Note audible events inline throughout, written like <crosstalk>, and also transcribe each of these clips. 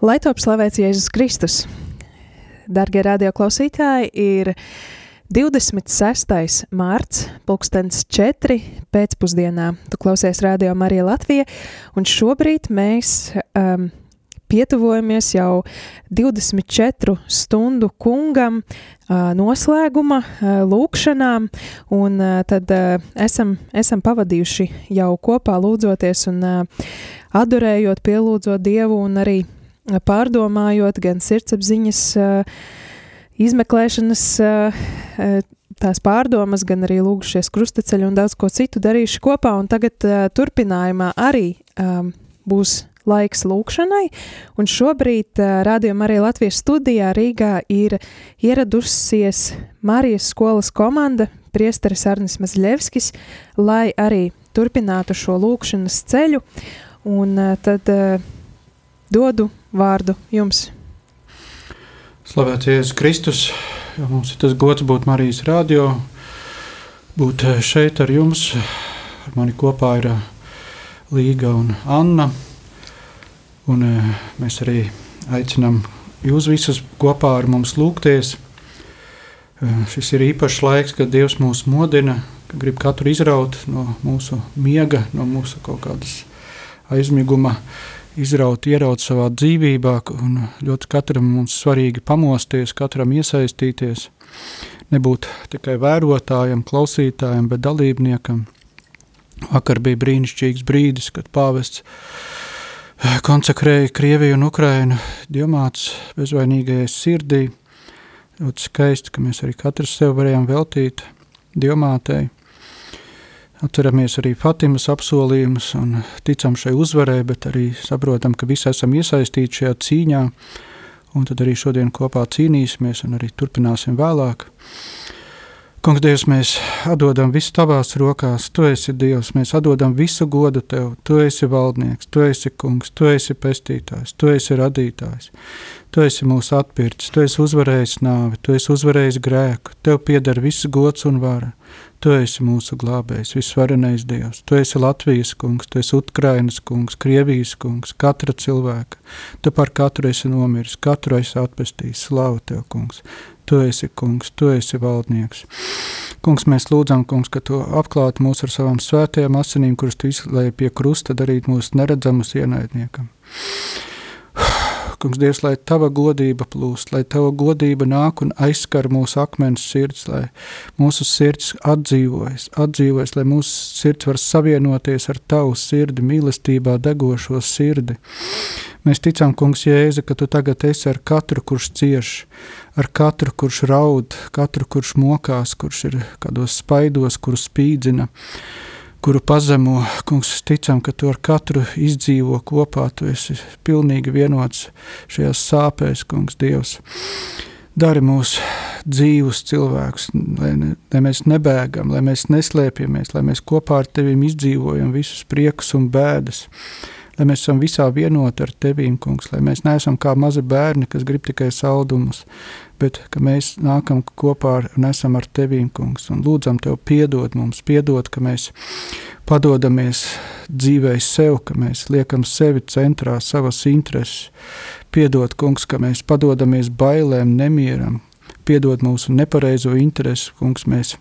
Lai top slavēts Jēzus Kristus! Darbie radioklausītāji, ir 26. mārts, pulkstenis 4. pēcpusdienā. Tu klausies Radio Marija Latvija, un šobrīd mēs um, pietuvojamies jau 24 stundu kungam uh, noslēguma uh, lūkšanām, un uh, tad uh, esam, esam pavadījuši jau kopā lūdzoties un uh, adorējot, pielūdzot Dievu un arī pārdomājot gan sirdsapziņas izmeklēšanas tās pārdomas, gan arī lūgušies krustaceļu un daudz ko citu darījuši kopā, un tagad turpinājumā arī būs laiks lūkšanai, un šobrīd rādījuma arī Latvijas studijā Rīgā ir ieradusies Marijas skolas komanda, priesteris Arnis Mazļevskis, lai arī turpinātu šo lūkšanas ceļu, un tad dodu vārdu jums. Slavēts Jēzus Kristus, jo mums ir tas gods būt Marijas radio, būt eh, šeit ar jums. Ar mani kopā ir eh, Līga un Anna. Un eh, mēs arī aicinām jūs visus kopā ar mums lūgties. Šis ir īpašs laiks, kad Dievs mūs modina, ka grib katru izraut no mūsu miega, no mūsu kaut kādas aizmiguma izraut, ieraut savā dzīvībā, un ļoti katram mums svarīgi pamosties, katram iesaistīties, nebūt tikai vērotājam, klausītājam, bet dalībniekam. Vakar bija brīnišķīgs brīdis, kad pāvests eh, konsekrēja Krieviju un Ukrainu diamāts bezvainīgajai sirdī. Ļoti skaisti, ka mēs arī katrs sev varējām veltīt diamātei. Atceramies arī Fatimas apsolījumus un ticam šai uzvarē, bet arī saprotam, ka visi esam iesaistīti šajā cīņā, un tad arī šodien kopā cīnīsimies un arī turpināsim vēlāk. Kungs, Dievs, mēs atdodam visu tavās rokās, tu esi Dievs, mēs atdodam visu godu tev, tu esi valdnieks, tu esi kungs, tu esi pestītājs, tu esi radītājs, tu esi mūsu atpircis, tu esi uzvarējis nāvi, tu esi uzvarējis grēku, tev pieder viss gods un vara. Tu esi mūsu glābējs, visvarenais Dievs. Tu esi Latvijas kungs, tu esi Ukrainas kungs, Krievijas kungs, katra cilvēka. Tu par katru esi nomiris, katru esi atpestījis. Slavu tev, kungs! Tu esi kungs, tu esi valdnieks. Kungs, mēs lūdzam, kungs, ka tu apklāti mūs ar savām svētajām asinīm, kuras tu izlēji pie krusta, darīt mūs neredzamus ienaidniekam. Kungs, Dievs, lai tava godība plūst, lai tava godība nāk un aizskar mūsu akmens sirds, lai mūsu sirds atdzīvojas, atdzīvojas, lai mūsu sirds var savienoties ar tavu sirdi, mīlestībā degošo sirdi. Mēs ticam, Kungs, Jēze, ka tu tagad esi ar katru, kurš cieš, ar katru, kurš raud, katru, kurš mokās, kurš ir kādos spaidos, kurus spīdzina kuru pazemo, kungs, ticam, ka tu ar katru izdzīvo kopā, tu esi pilnīgi vienots šajās sāpēs, kungs, Dievs. Dari mūs dzīvus cilvēkus, lai, ne, lai mēs nebēgam, lai mēs neslēpjamies, lai mēs kopā ar tevim izdzīvojam visus priekus un bēdas, lai mēs esam visā vienoti ar tevīm, kungs, lai mēs neesam kā mazi bērni, kas grib tikai saldumus, bet ka mēs nākam kopā ar, un esam ar tevīm, kungs, un lūdzam tev piedod mums, piedod, ka mēs padodamies dzīvei sev, ka mēs liekam sevi centrā, savas intereses, piedod, kungs, ka mēs padodamies bailēm, nemieram, piedod mūsu nepareizo interesi, kungs, mēs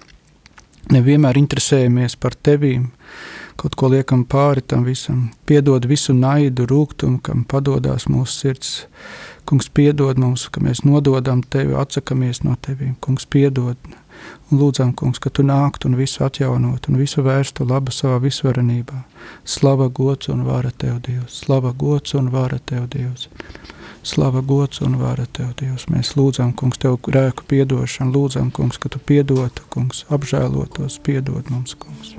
nevienmēr interesējamies par tevīm, kaut ko liekam pāri tam visam, piedod visu naidu, rūgtumu, kam padodās mūsu sirds, Kungs, piedod mums, ka mēs nododam tevi, atsakāmies no tevīm. Kungs, piedod. Un lūdzam, kungs, ka tu nāktu un visu atjaunot un visu vērstu labu savā visvarenībā. Slava gods un vara tev, Dievs. Slava gods un vara tev, Dievs. Slava gods un vara tev, Dievs. Mēs lūdzam, kungs, tev grēku piedošanu. Lūdzam, kungs, ka tu piedotu, kungs, apžēlotos, piedod mums, kungs.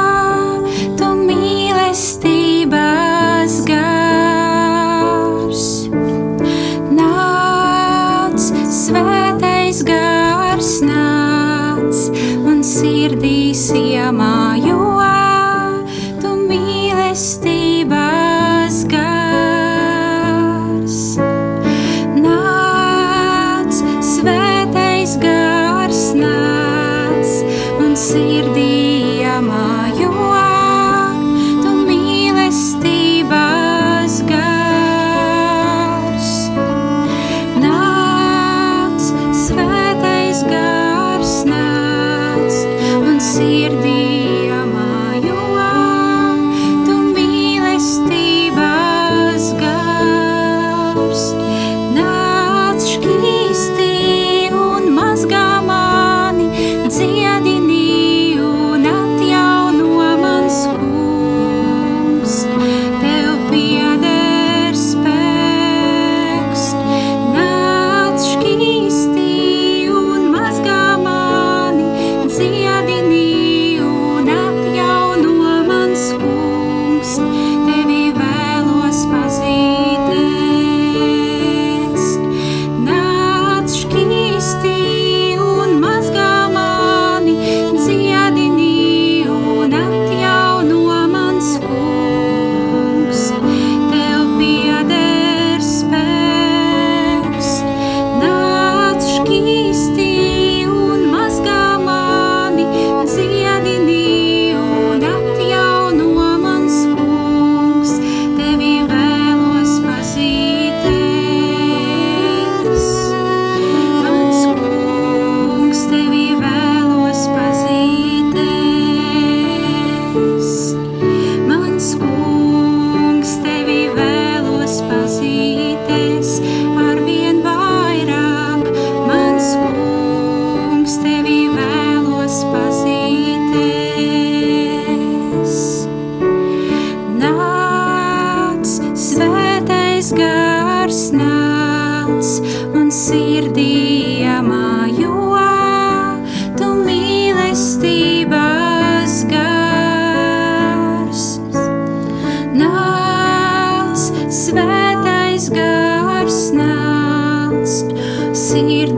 sirdīs. sirdīs iemājo, tu mīlestības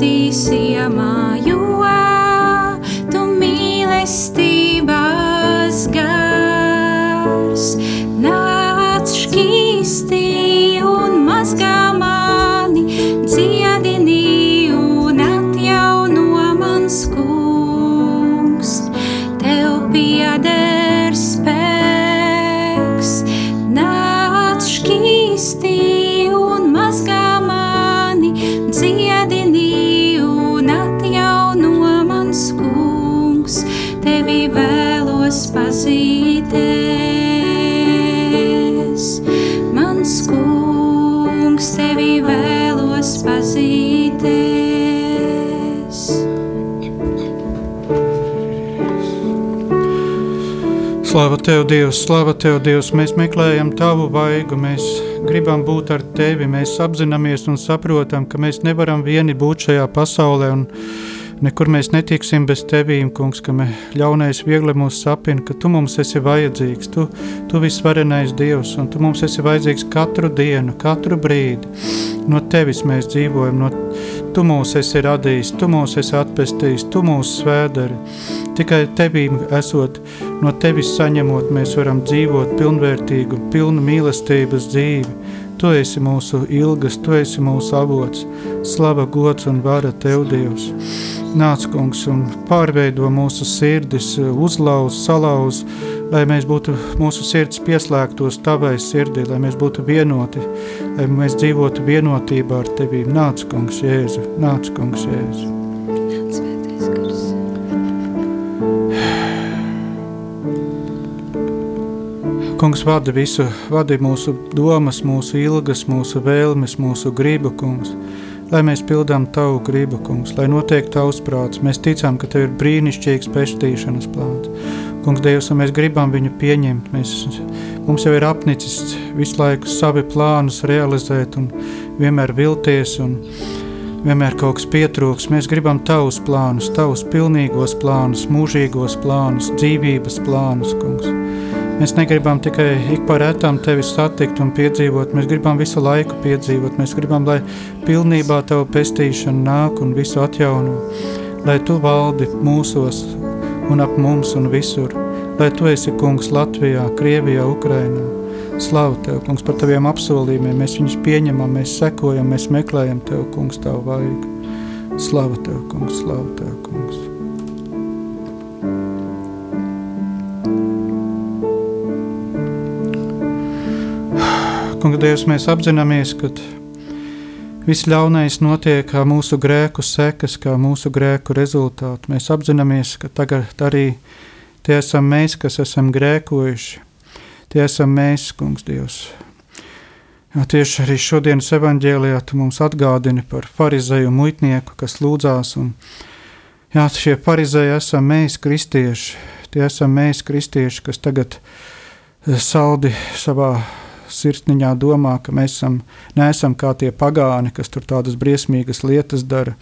sirdīs iemājo, tev, Dievs, slāva tev, Dievs. Mēs meklējam tavu vaigu, mēs gribam būt ar tevi. Mēs apzināmies un saprotam, ka mēs nevaram vieni būt šajā pasaulē. Nekur mēs netiksim bez tevīm, kungs, ka mē, ļaunais viegli mūs sapina, ka tu mums esi vajadzīgs. Tu, tu visvarenais Dievs, un tu mums esi vajadzīgs katru dienu, katru brīdi. No tevis mēs dzīvojam, no tu mūs esi radījis, tu mūs esi atpestījis, tu mūs svēdari. Tikai tevīm esot, no tevis saņemot, mēs varam dzīvot pilnvērtīgu, pilnu mīlestības dzīvi. Tu esi mūsu ilgas, tu esi mūsu avots, slava, gods un vara tev, Dievs. Nāc, kungs, un pārveido mūsu sirdis, uzlauz, salauz, lai mēs būtu, mūsu sirds pieslēgtos tavai sirdī, lai mēs būtu vienoti, lai mēs dzīvotu vienotībā ar tevīm. Nāc, kungs, Jēzu, nāc, kungs, Jēzu. Kungs vada visu, vadi mūsu domas, mūsu ilgas, mūsu vēlmes, mūsu gribu, kungs. Lai mēs pildām tavu gribu, kungs, lai notiek tavs prāts. Mēs ticām, ka tev ir brīnišķīgs pestīšanas plāns. Kungs, Dievs, un mēs gribam viņu pieņemt. Mēs, mums jau ir apnicis visu laiku savi plānus realizēt un vienmēr vilties un vienmēr kaut kas pietrūks. Mēs gribam tavus plānus, tavus pilnīgos plānus, mūžīgos plānus, dzīvības plānus, kungs. Mēs negribam tikai ik pa retam tevi satikt un piedzīvot, mēs gribam visu laiku piedzīvot, mēs gribam, lai pilnībā tava pestīšana nāk un visu atjauno, lai tu valdi mūsos un ap mums un visur, lai tu esi kungs Latvijā, Krievijā, Ukrainā. Slavu Tev, kungs, par Taviem apsolījumiem. Mēs viņus pieņemam, mēs sekojam, mēs meklējam Tev, kungs, Tavu vaigu. Slavu Tev, kungs, slavu Tev, kungs. Kungs, Dievs, mēs apzināmies, ka Viss ļaunais notiek kā mūsu grēku sekas, kā mūsu grēku rezultāti. Mēs apzināmies, ka tagad arī tie esam mēs, kas esam grēkojuši. Tie esam mēs, Kungs, Dievs. Jā, tieši arī šodienas evanģēlijā tu mums atgādini par farizēju muitnieku, kas lūdzās. Un, jā, šie farizēji esam mēs, kristieši. Tie esam mēs, kristieši, kas tagad saldi savā sirsniņā domā, ka mēs esam, neesam kā tie pagāni, kas tur tādas briesmīgas lietas dara,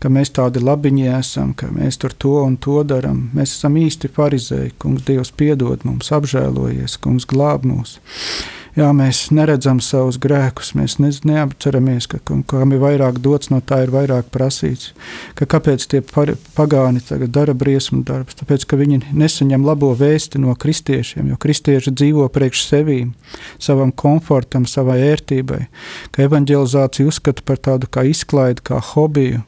ka mēs tādi labiņi esam, ka mēs tur to un to darām. Mēs esam īsti farizēji, kungs, Dievs piedod mums, apžēlojies, kungs, glāb mūs jā, mēs neredzam savus grēkus, mēs ne, neapceramies, ka kam ir vairāk dots, no tā ir vairāk prasīts. Ka kāpēc tie pagāni tagad dara briesmu darbus? Tāpēc, ka viņi nesaņem labo vēsti no kristiešiem, jo kristieši dzīvo priekš sevīm, savam komfortam, savai ērtībai, ka evanģelizācija uzskata par tādu kā izklaidi, kā hobiju.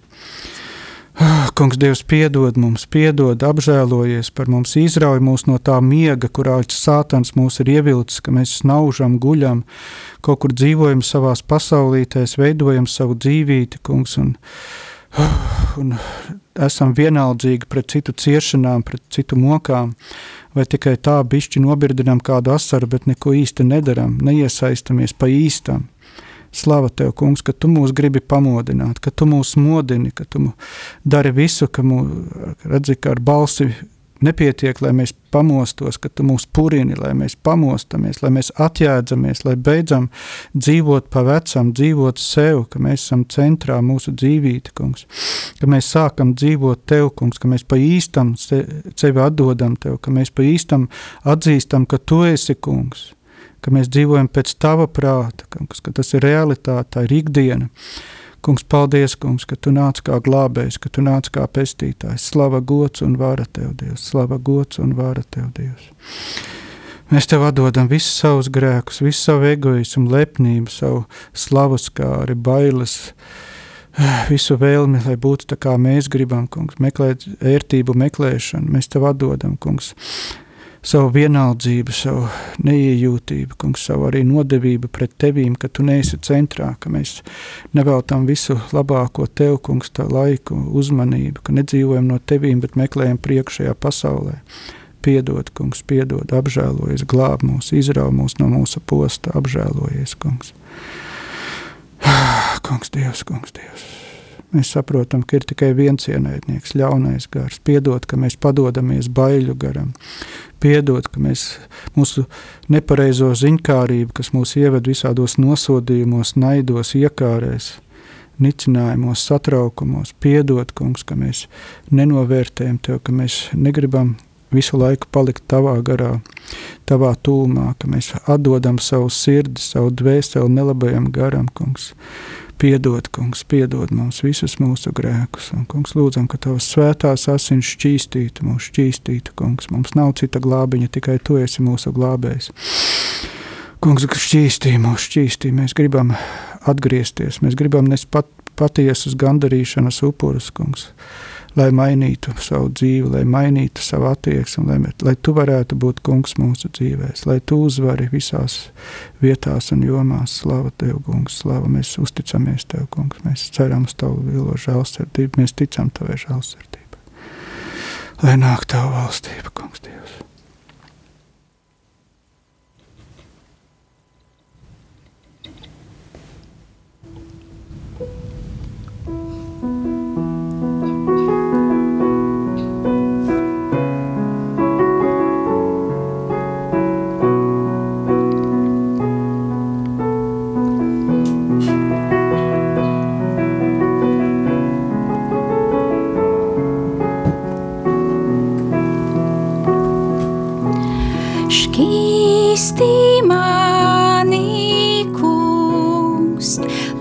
Ah, kungs, Dievs, piedod mums, piedod, apžēlojies par mums, izrauj mūs no tā miega, kurā sātans mūs ir ievilcis, ka mēs snaužam, guļam, kaut kur dzīvojam savās pasaulītēs, veidojam savu dzīvīti, kungs, un, ah, un esam vienaldzīgi pret citu ciešanām, pret citu mokām, vai tikai tā bišķi nobirdinam kādu asaru, bet neko īsti nedaram, neiesaistamies pa īstam. Slava tev, kungs, ka tu mūs gribi pamodināt, ka tu mūs modini, ka tu dari visu, ka mūs redzi, ka ar balsi nepietiek, lai mēs pamostos, ka tu mūs purini, lai mēs pamostamies, lai mēs atjēdzamies, lai beidzam dzīvot pa vecam, dzīvot sev, ka mēs esam centrā mūsu dzīvīte, kungs, ka mēs sākam dzīvot tev, kungs, ka mēs pa īstam sevi atdodam tev, ka mēs pa īstam atzīstam, ka tu esi kungs ka mēs dzīvojam pēc tava prāta, kungs, ka tas ir realitāte, tā ir ikdiena. Kungs, paldies, kungs, ka tu nāc kā glābējs, ka tu nāc kā pestītājs. Slava gods un vara tev, Dievs, slava gods un vara tev, Dievs. Mēs tev atdodam visus savus grēkus, visu savu egoismu, lepnību, savu slavas kāri, bailes, <sighs> visu vēlmi, lai būtu tā kā mēs gribam, kungs, meklēt ērtību meklēšanu. Mēs tev atdodam, kungs, savu vienaldzību, savu neiejūtību, kungs, savu arī nodevību pret tevīm, ka tu neesi centrā, ka mēs neveltam visu labāko tev, kungs, tā laiku, uzmanību, ka nedzīvojam no tevīm, bet meklējam priekšējā pasaulē. Piedod, kungs, piedod, apžēlojies, glāb mūs, izrauj mūs no mūsu posta, apžēlojies, kungs. <sighs> Kungs, Dievs, kungs, Dievs. Mēs saprotam, ka ir tikai viens ienaidnieks, ļaunais gars. Piedod, ka mēs padodamies baiļu garam. Piedod, ka mēs mūsu nepareizo ziņkārību, kas mūs ieved visādos nosodījumos, naidos, iekārēs, nicinājumos, satraukumos. Piedod, kungs, ka mēs nenovērtējam tev, ka mēs negribam visu laiku palikt tavā garā, tavā tūmā, ka mēs atdodam savu sirdi, savu dvēseli nelabajam garam, kungs. Piedod, kungs, piedod mums visus mūsu grēkus. Un, kungs, lūdzam, ka tavas svētās asins šķīstītu mūs, šķīstītu, kungs. Mums nav cita glābiņa, tikai tu esi mūsu glābējs. Kungs, šķīstī mūs, šķīstī. Mēs gribam atgriezties, mēs gribam nes pat, patiesus gandarīšanas upurus, kungs lai mainītu savu dzīvi, lai mainītu savu attieksmi, lai, lai tu varētu būt kungs mūsu dzīvēs, lai tu uzvari visās vietās un jomās. Slava tev, kungs, slava, mēs uzticamies tev, kungs, mēs ceram uz tavu vilo žēlsirdību, mēs ticam tavai žēlsirdībai. Lai nāk tavu valstību, kungs, Dievs.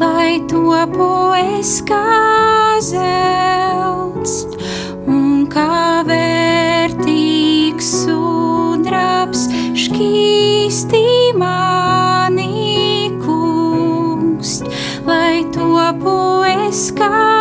lai topu es kā zelts un kā vērtīgs sudrabs škīstī manī kungs, lai topu es kā zelts.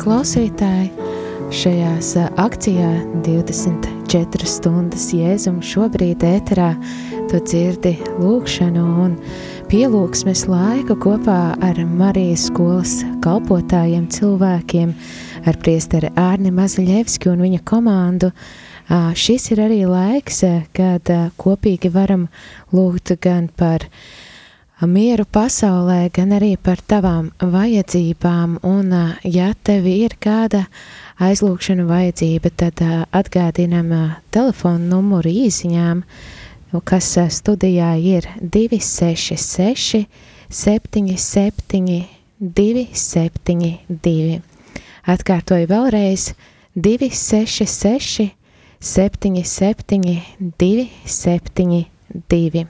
Klausītāji. Šajās akcijā 24 stundas jēzum šobrīd ēterā tu dzirdi lūkšanu un pielūgsmes laiku kopā ar Marijas skolas kalpotājiem cilvēkiem, ar priesteri Ārni Mazaļevski un viņa komandu. Šis ir arī laiks, kad kopīgi varam lūgt gan par mieru pasaulē, gan arī par tavām vajadzībām. Un, ja tev ir kāda aizlūgšana vajadzība, tad atgādinam telefonu numuru īsiņām, kas studijā ir 266 77 272. Atkārtoju vēlreiz 266 77 272.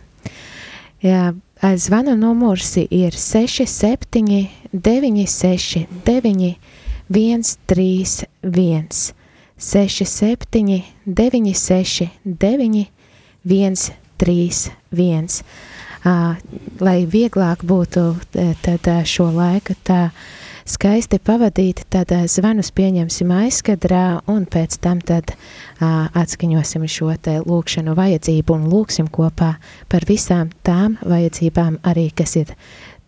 Jā, zvanu numurs ir 67, 96, 9, 131, 67, 96, 9, 131. Uh, lai vieglāk būtu tad, šo laiku tā skaisti pavadīt, tad zvanus pieņemsim aizkadrā un pēc tam tad atskaņosim šo te lūkšanu vajadzību un lūksim kopā par visām tām vajadzībām arī, kas ir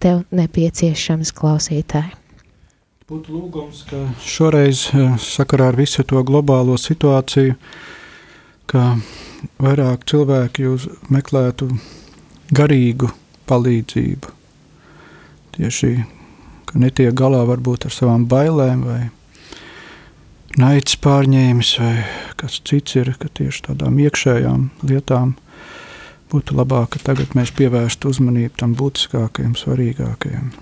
tev nepieciešams klausītāji. Būtu lūgums, ka šoreiz sakarā ar visu to globālo situāciju, ka vairāk cilvēki jūs meklētu garīgu palīdzību. Tieši, ka netiek galā varbūt ar savām bailēm vai naids pārņēmis vai kas cits ir, ka tieši tādām iekšējām lietām būtu labāk, ka tagad mēs pievērstu uzmanību tam būtiskākajam, svarīgākajam.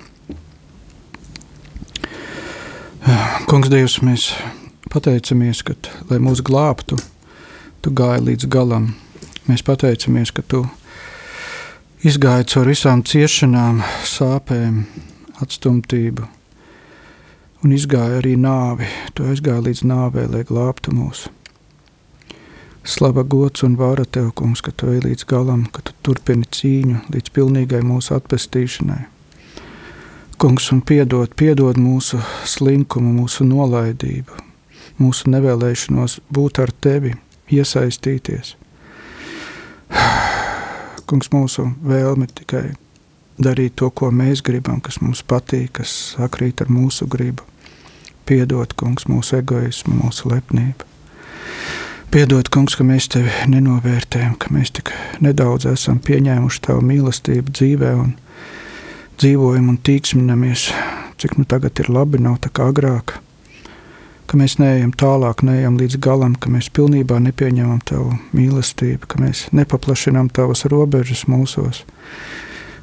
Kungs, Dievs, mēs pateicamies, ka, lai mūs glābtu, tu gāji līdz galam. Mēs pateicamies, ka tu izgāja cauri visām ciešanām, sāpēm, atstumtību un izgāja arī nāvi. Tu aizgāji līdz nāvei, lai glābtu mūs. Slava gods un vāra tev, kungs, ka tu ej līdz galam, ka tu turpini cīņu līdz pilnīgai mūsu atpestīšanai. Kungs, un piedod, piedod mūsu slinkumu, mūsu nolaidību, mūsu nevēlēšanos būt ar tevi, iesaistīties <sighs> kungs, mūsu vēlme tikai darīt to, ko mēs gribam, kas mums patīk, kas sakrīt ar mūsu gribu. Piedod, kungs, mūsu egoismu, mūsu lepnību. Piedod, kungs, ka mēs tevi nenovērtējam, ka mēs tik nedaudz esam pieņēmuši tavu mīlestību dzīvē un dzīvojam un tīksminamies, cik nu tagad ir labi, nav tā kā agrāk ka mēs neejam tālāk, neejam līdz galam, ka mēs pilnībā nepieņemam Tavu mīlestību, ka mēs nepaplašinām Tavas robežas mūsos,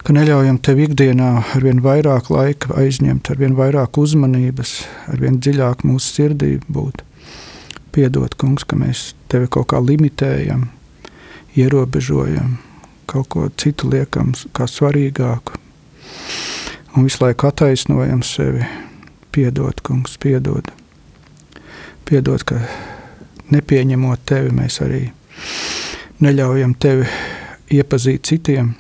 ka neļaujam Tev ikdienā ar vien vairāk laika aizņemt, ar vien vairāk uzmanības, ar vien dziļāk mūsu sirdī būt. Piedod, Kungs, ka mēs Tevi kaut kā limitējam, ierobežojam, kaut ko citu liekam kā svarīgāku un visu laiku attaisnojam sevi. Piedod, Kungs, piedod. Piedod, ka nepieņemot tevi, mēs arī neļaujam tevi iepazīt citiem,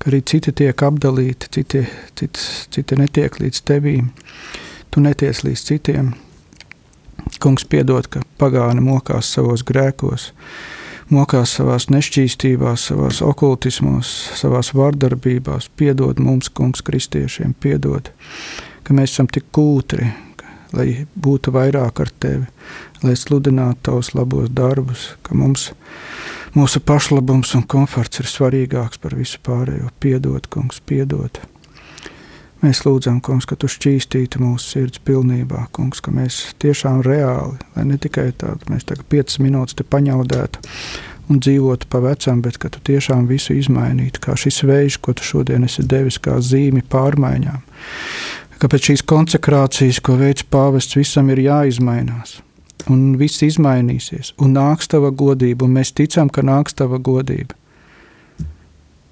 ka arī citi tiek apdalīti, citi, citi, citi netiek līdz tevīm, tu neties līdz citiem. Kungs piedod, ka pagāni mokās savos grēkos, mokās savās nešķīstībās, savās okultismos, savās vardarbībās. Piedod mums, kungs, kristiešiem, piedod, ka mēs esam tik kūtri, lai būtu vairāk ar tevi, lai sludinātu tavus labos darbus, ka mums, mūsu pašlabums un komforts ir svarīgāks par visu pārējo. Piedod, kungs, piedod. Mēs lūdzam, kungs, ka tu šķīstītu mūsu sirds pilnībā, kungs, ka mēs tiešām reāli, lai ne tikai tādu mēs tagad piecas minūtes te paņaudētu un dzīvotu pa vecam, bet ka tu tiešām visu izmainītu, kā šis vējš, ko tu šodien esi devis kā zīmi pārmaiņām ka pēc šīs konsekrācijas, ko veids pāvests, visam ir jāizmainās. Un viss izmainīsies, un nāks tava godība, un mēs ticam, ka nāks tava godība.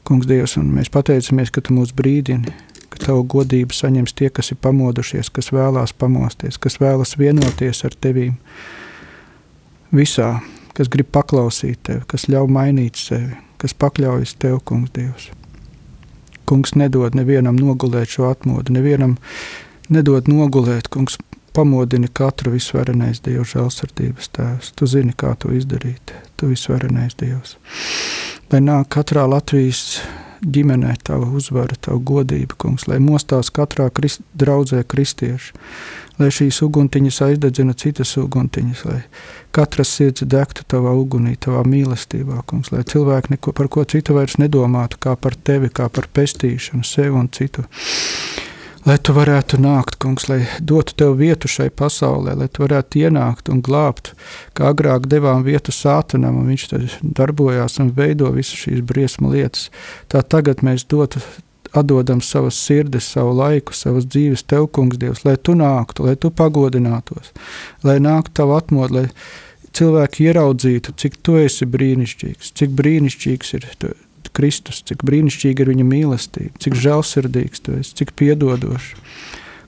Kungs, Dievs, un mēs pateicamies, ka tu mūs brīdini, ka tavu godību saņems tie, kas ir pamodušies, kas vēlās pamosties, kas vēlas vienoties ar tevīm visā, kas grib paklausīt tevi, kas ļauj mainīt sevi, kas pakļaujas tev, Kungs, Dievs. Kungs nedod nevienam nogulēt šo atmodu, nevienam nedod nogulēt. Kungs pamodini katru visvarenais Dieva žēlsirdības tēvs. Tu zini, kā to izdarīt. Tu visvarenais Dievs. Lai nāk katrā Latvijas ģimenē tava uzvara, tava godība, kungs, lai mostās katrā krist, draudzē kristieši, lai šīs uguntiņas aizdedzina citas uguntiņas, lai katras sirds degtu tavā ugunī, tavā mīlestībā, kungs, lai cilvēki neko par ko citu vairs nedomātu, kā par tevi, kā par pestīšanu, sevi un citu lai tu varētu nākt, kungs, lai dotu tev vietu šai pasaulē, lai tu varētu ienākt un glābt, kā agrāk devām vietu sātanam, un viņš tad darbojās un veido visas šīs briesmu lietas. Tā tagad mēs dotu, atdodam savas sirdis, savu laiku, savas dzīves tev, kungs, Dievs, lai tu nāktu, lai tu pagodinātos, lai nāktu tavu atmodu, lai cilvēki ieraudzītu, cik tu esi brīnišķīgs, cik brīnišķīgs ir Kristus, cik brīnišķīga ir viņa mīlestība, cik žēlsirdīgs tu esi, cik piedodošs.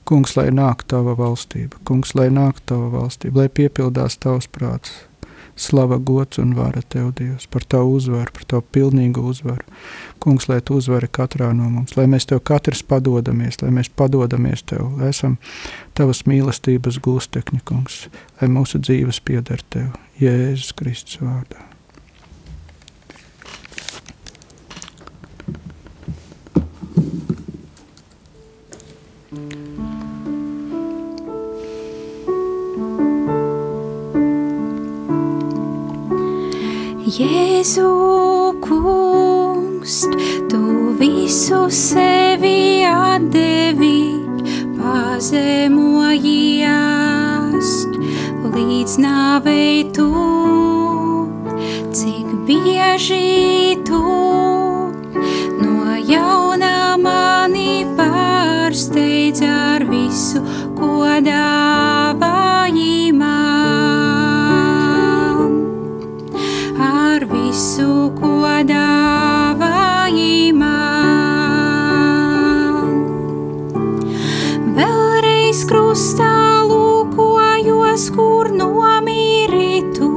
Kungs, lai nāk tava valstība, kungs, lai nāk tava valstība, lai piepildās tavs prāts, slava, gods un vara tev, Dievs, par tavu uzvaru, par tavu pilnīgu uzvaru. Kungs, lai tu uzvari katrā no mums, lai mēs tev katrs padodamies, lai mēs padodamies tev, lai esam tavas mīlestības gūstekņi, kungs, lai mūsu dzīves pieder tev, Jēzus Kristus vārdā. Jēzu kungs, tu visu sevi atdevi, pazemojies. Līdz nāvei tu, cik bieži tu no jauna mani pārsteidz ar visu, ko dāvāji man ar visu, ko dāvāji man. Vēlreiz krustā lūkojos, kur nomiritu.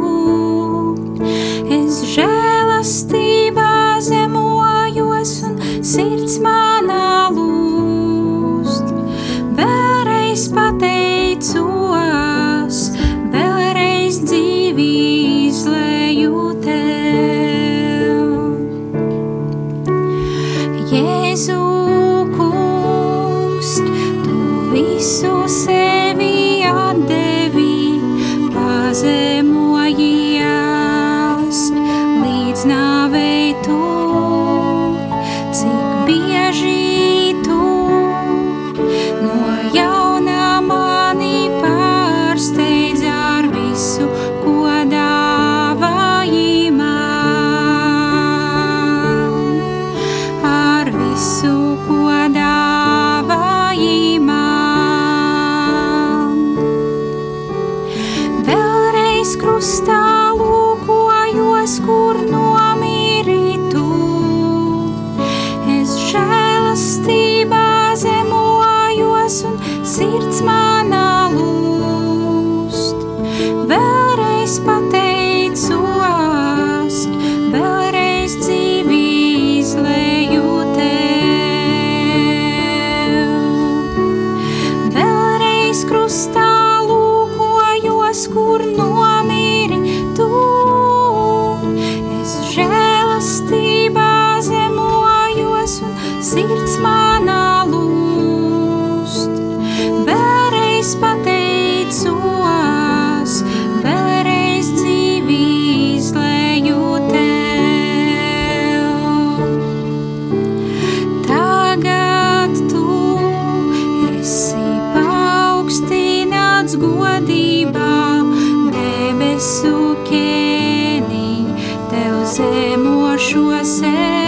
Es žēlastībā zemojos un sirds manā lūst. Tev zemošos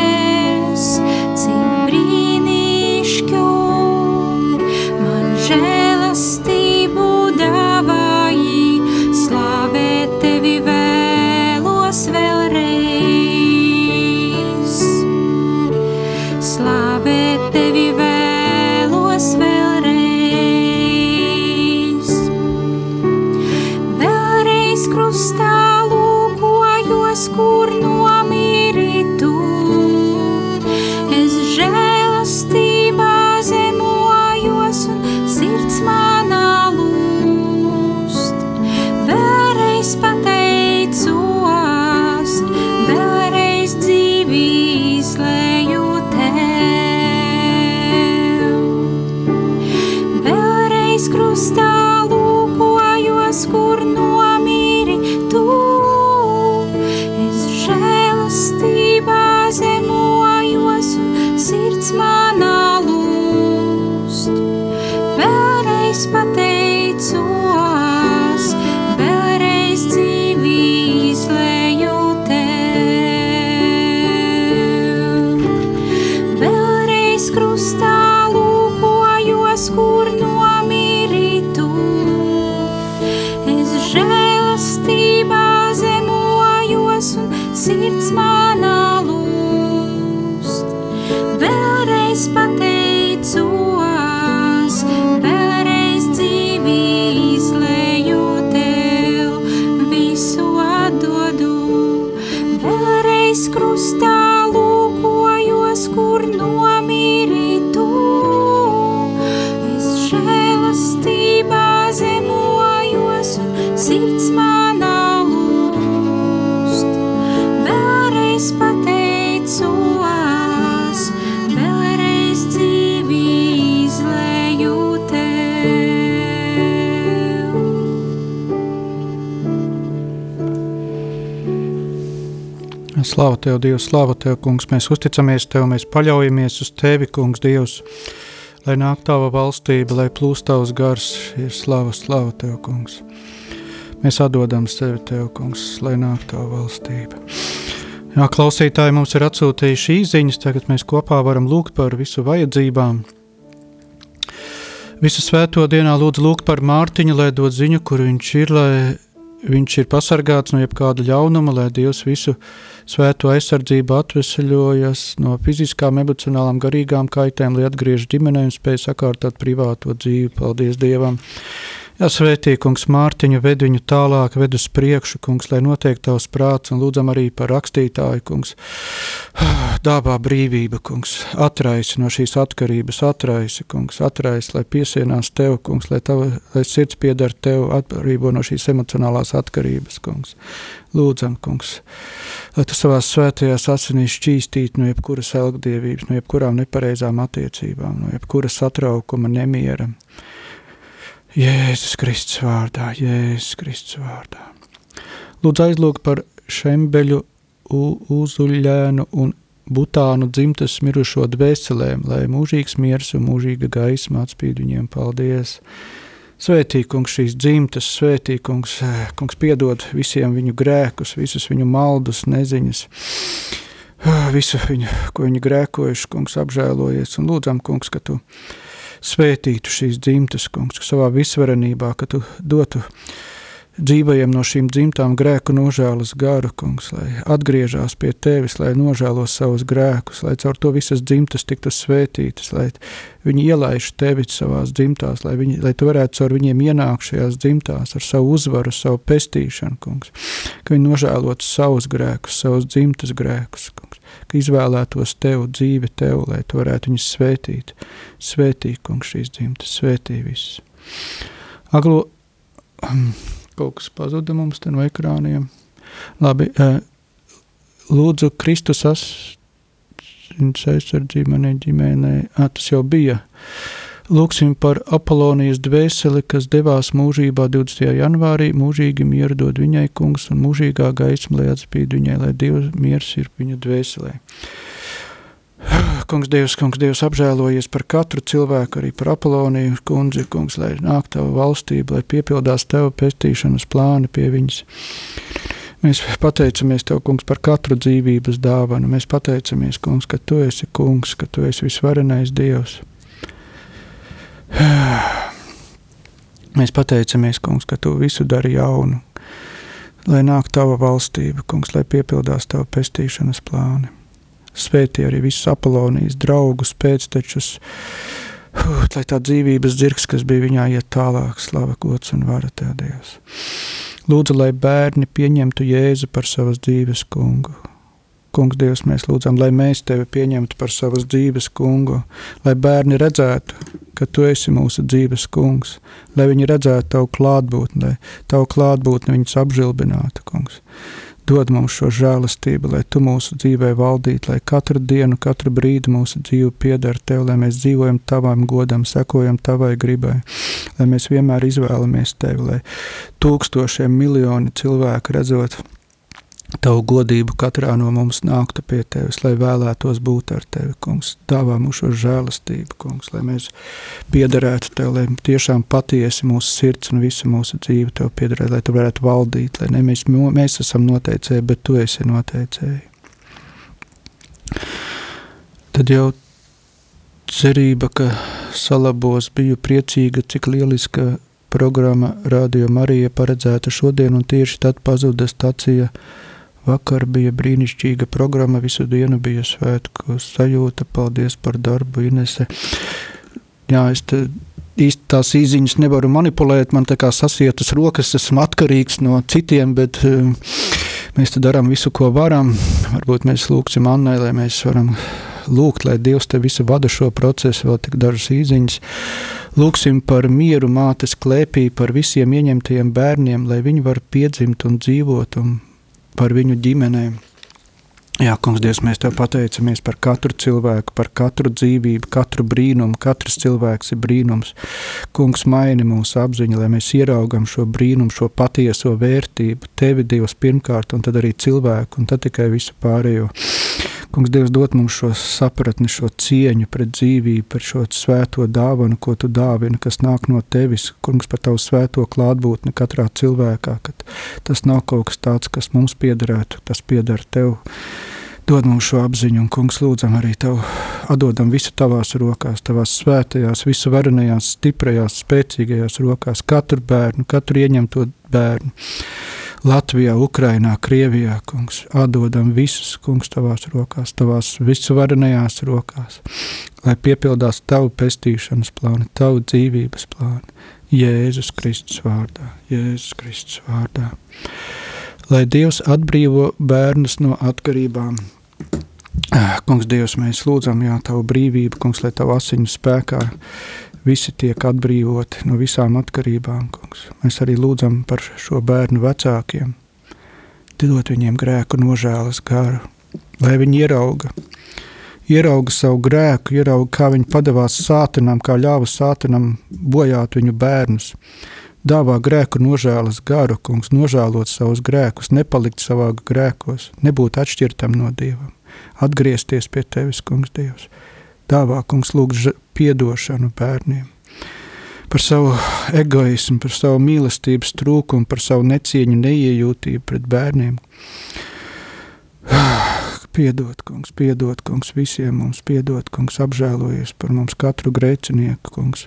Slāva tev, Dievs, slāva tev, kungs. Mēs uzticamies tev, mēs paļaujamies uz tevi, kungs, Dievs. Lai nāk tava valstība, lai plūst tavs gars, ir slava, slava tev, kungs. Mēs atdodam sevi tev, kungs, lai nāk tava valstība. Jā, klausītāji mums ir atsūtījuši īziņas, tagad mēs kopā varam lūgt par visu vajadzībām. Visu svēto dienā lūdzu lūgt par Mārtiņu, lai dod ziņu, kur viņš ir, lai viņš ir pasargāts no jebkāda ļaunuma, lai Dievs visu svēto aizsardzību atvesaļojas no fiziskām, emocionālām, garīgām kaitēm, lai atgriež ģimenē un spēj sakārtot privāto dzīvi. Paldies Dievam! Jā, svētī, kungs, Mārtiņu, ved viņu tālāk, ved uz priekšu, kungs, lai notiek tavs prāts, un lūdzam arī par rakstītāju, kungs. <sighs> Dāvā brīvība, kungs, atraisi no šīs atkarības, atraisi, kungs, atraisi, lai piesienās tev, kungs, lai, tava, lai sirds piedara tev, atbrīvo no šīs emocionālās atkarības, kungs. Lūdzam, kungs, lai tu savās svētajās asinīs šķīstītu no jebkuras elgdievības, no jebkurām nepareizām attiecībām, no jebkuras satraukuma, nemiera. Jēzus Kristus vārdā, Jēzus Kristus vārdā. Lūdzu aizlūg par šembeļu, uzuļēnu un butānu dzimtas mirušo dvēselēm, lai mūžīgs miers un mūžīga gaisma atspīd viņiem. Paldies! Svētī, kungs, šīs dzimtas, svētī, kungs, kungs piedod visiem viņu grēkus, visus viņu maldus, neziņas, visu viņu, ko viņi grēkojuši, kungs, apžēlojies un lūdzam, kungs, ka tu svētītu šīs dzimtas, kungs, savā visvarenībā, ka tu dotu dzīvajiem no šīm dzimtām grēku nožēlas garu, kungs, lai atgriežas pie tevis, lai nožēlo savus grēkus, lai caur to visas dzimtas tiktu svētītas, lai viņi ielaiž tevi savās dzimtās, lai, viņi, lai tu varētu caur viņiem ienākt šajās dzimtās ar savu uzvaru, savu pestīšanu, kungs, ka viņi nožēlotu savus grēkus, savus dzimtas grēkus, kungs, izvēlētos tev dzīvi tev, lai tu varētu viņus svētīt. Svētī, kungs, šīs dzimtas, svētī visus. Aglo, kaut kas pazuda mums te no ekrāniem. Labi, lūdzu, Kristus asins aizsardzību manai ģimenei. Ah, tas jau bija. Lūksim par Apolonijas dvēseli, kas devās mūžībā 20. janvārī. Mūžīgi mieru dod viņai, kungs, un mūžīgā gaisma, lai atspīd viņai, lai Dievs miers ir viņu dvēselē. Kungs, Dievs, kungs, Dievs apžēlojies par katru cilvēku, arī par Apoloniju, kundzi, kungs, lai nāk tava valstība, lai piepildās tava pestīšanas plāni pie viņas. Mēs pateicamies Tev, Kungs, par katru dzīvības dāvanu. Mēs pateicamies, Kungs, ka Tu esi Kungs, ka Tu esi visvarenais Dievs. <sighs> Mēs pateicamies, Kungs, ka Tu visu dari jaunu, lai nāk Tava valstība, Kungs, lai piepildās Tava pestīšanas plāni. Svētī arī visus Apolonijas draugus, pēctečus, uh, lai tā dzīvības dzirks, kas bija viņā, iet tālāk, slava, gods un vara Dievs. Lūdzu, lai bērni pieņemtu Jēzu par savas dzīves kungu. Kungs, Dievs, mēs lūdzam, lai mēs tevi pieņemtu par savas dzīves kungu, lai bērni redzētu, ka tu esi mūsu dzīves kungs, lai viņi redzētu tavu klātbūtni, lai tavu klātbūtni viņus apžilbinātu, kungs. Dod mums šo žēlastību, lai tu mūsu dzīvē valdītu, lai katru dienu, katru brīdi mūsu dzīve pieder tev, lai mēs dzīvojam tavam godam, sekojam tavai gribai, lai mēs vienmēr izvēlamies tevi, lai tūkstošiem miljoni cilvēku redzot Tavu godību katrā no mums nāktu pie tevis, lai vēlētos būt ar tevi, kungs. Dāvā mums šo žēlastību, kungs, lai mēs piederētu tev, lai tiešām patiesi mūsu sirds un visa mūsu dzīve tev piederētu, lai tu varētu valdīt, lai ne mēs, mēs esam noteicēji, bet tu esi noteicēji. Tad jau cerība, ka salabos biju priecīga, cik lieliska programma Radio Marija paredzēta šodien, un tieši tad pazuda stacija Vakar bija brīnišķīga programma, visu dienu bija svētku sajūta. Paldies par darbu, Inese. Jā, es te īsti tās īziņas nevaru manipulēt, man tā kā sasietas rokas, esmu atkarīgs no citiem, bet, Mēs te darām visu, ko varam. Varbūt mēs lūgsim Annai, lai mēs varam lūgt, lai Dievs te visu vada šo procesu, vēl tik dažas īziņas. Lūksim par mieru mātes klēpī, par visiem ieņemtajiem bērniem, lai viņi var piedzimt un dzīvot, un par viņu ģimenēm. Jā, kungs, Dievs, mēs te pateicamies par katru cilvēku, par katru dzīvību, katru brīnumu. Katrs cilvēks ir brīnums. Kungs, maini mūsu apziņu, lai mēs ieraugam šo brīnumu, šo patieso vērtību, tevi, Dievs, pirmkārt, un tad arī cilvēku, un tad tikai visu pārējo. Kungs, Dievs, dod mums šo sapratni, šo cieņu pret dzīvību, par šo svēto dāvanu, ko tu dāvini, kas nāk no tevis. Kungs, par tavu svēto klātbūtni katrā cilvēkā, ka tas nav kaut kas tāds, kas mums piederētu, tas pieder tev. Dod mums šo apziņu, un, kungs, lūdzam arī tev, atdodam visu tavās rokās, tavās svētajās, visu varenajās, stiprajās, spēcīgajās rokās, katru bērnu, katru ieņemto bērnu. Latvijā, Ukrainā, Krievijā, kungs, atdodam visus, kungs, tavās rokās, tavās visuvarenajās rokās, lai piepildās tavu pestīšanas plānu, tavu dzīvības plānu, Jēzus Kristus vārdā, Jēzus Kristus vārdā. Lai Dievs atbrīvo bērnus no atkarībām, Kungs, Dievs, mēs lūdzam, Jā, Tavu brīvību, Kungs, lai Tavu asiņu spēkā visi tiek atbrīvoti no visām atkarībām. Kungs. Mēs arī lūdzam par šo bērnu vecākiem, dot viņiem grēku nožēlas garu, lai viņi ierauga, ierauga savu grēku, ierauga, kā viņi padavās sātanam, kā ļāva sātanam bojāt viņu bērnus. Dāvā grēku nožēlas garu, kungs, nožēlot savus grēkus, nepalikt savā grēkos, nebūt atšķirtam no Dievam atgriezties pie tevis, kungs, Dievs. Dāvā, kungs, lūdzu piedošanu bērniem. Par savu egoismu, par savu mīlestības trūkumu, par savu necieņu, neiejūtību pret bērniem. <sighs> Piedod, kungs, piedod, kungs, visiem mums, piedod, kungs, apžēlojies par mums, katru grēcinieku, kungs,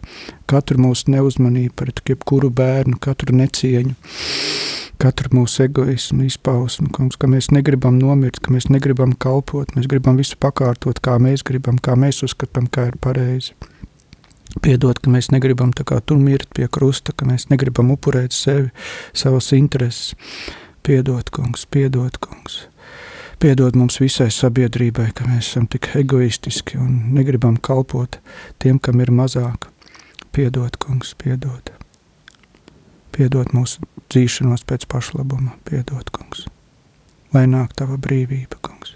katru mūsu neuzmanību pret jebkuru bērnu, katru necieņu katru mūsu egoismu izpausmu, kungs, ka mēs negribam nomirt, ka mēs negribam kalpot, mēs gribam visu pakārtot, kā mēs gribam, kā mēs uzskatām, kā ir pareizi. Piedod, ka mēs negribam tā kā tur mirt pie krusta, ka mēs negribam upurēt sevi, savas intereses. Piedod, kungs, piedod, kungs. Piedod mums visai sabiedrībai, ka mēs esam tik egoistiski un negribam kalpot tiem, kam ir mazāk. Piedod, kungs, piedod. Piedod mūsu dzīšanos pēc pašlabuma, piedod, kungs. Lai nāk tava brīvība, kungs.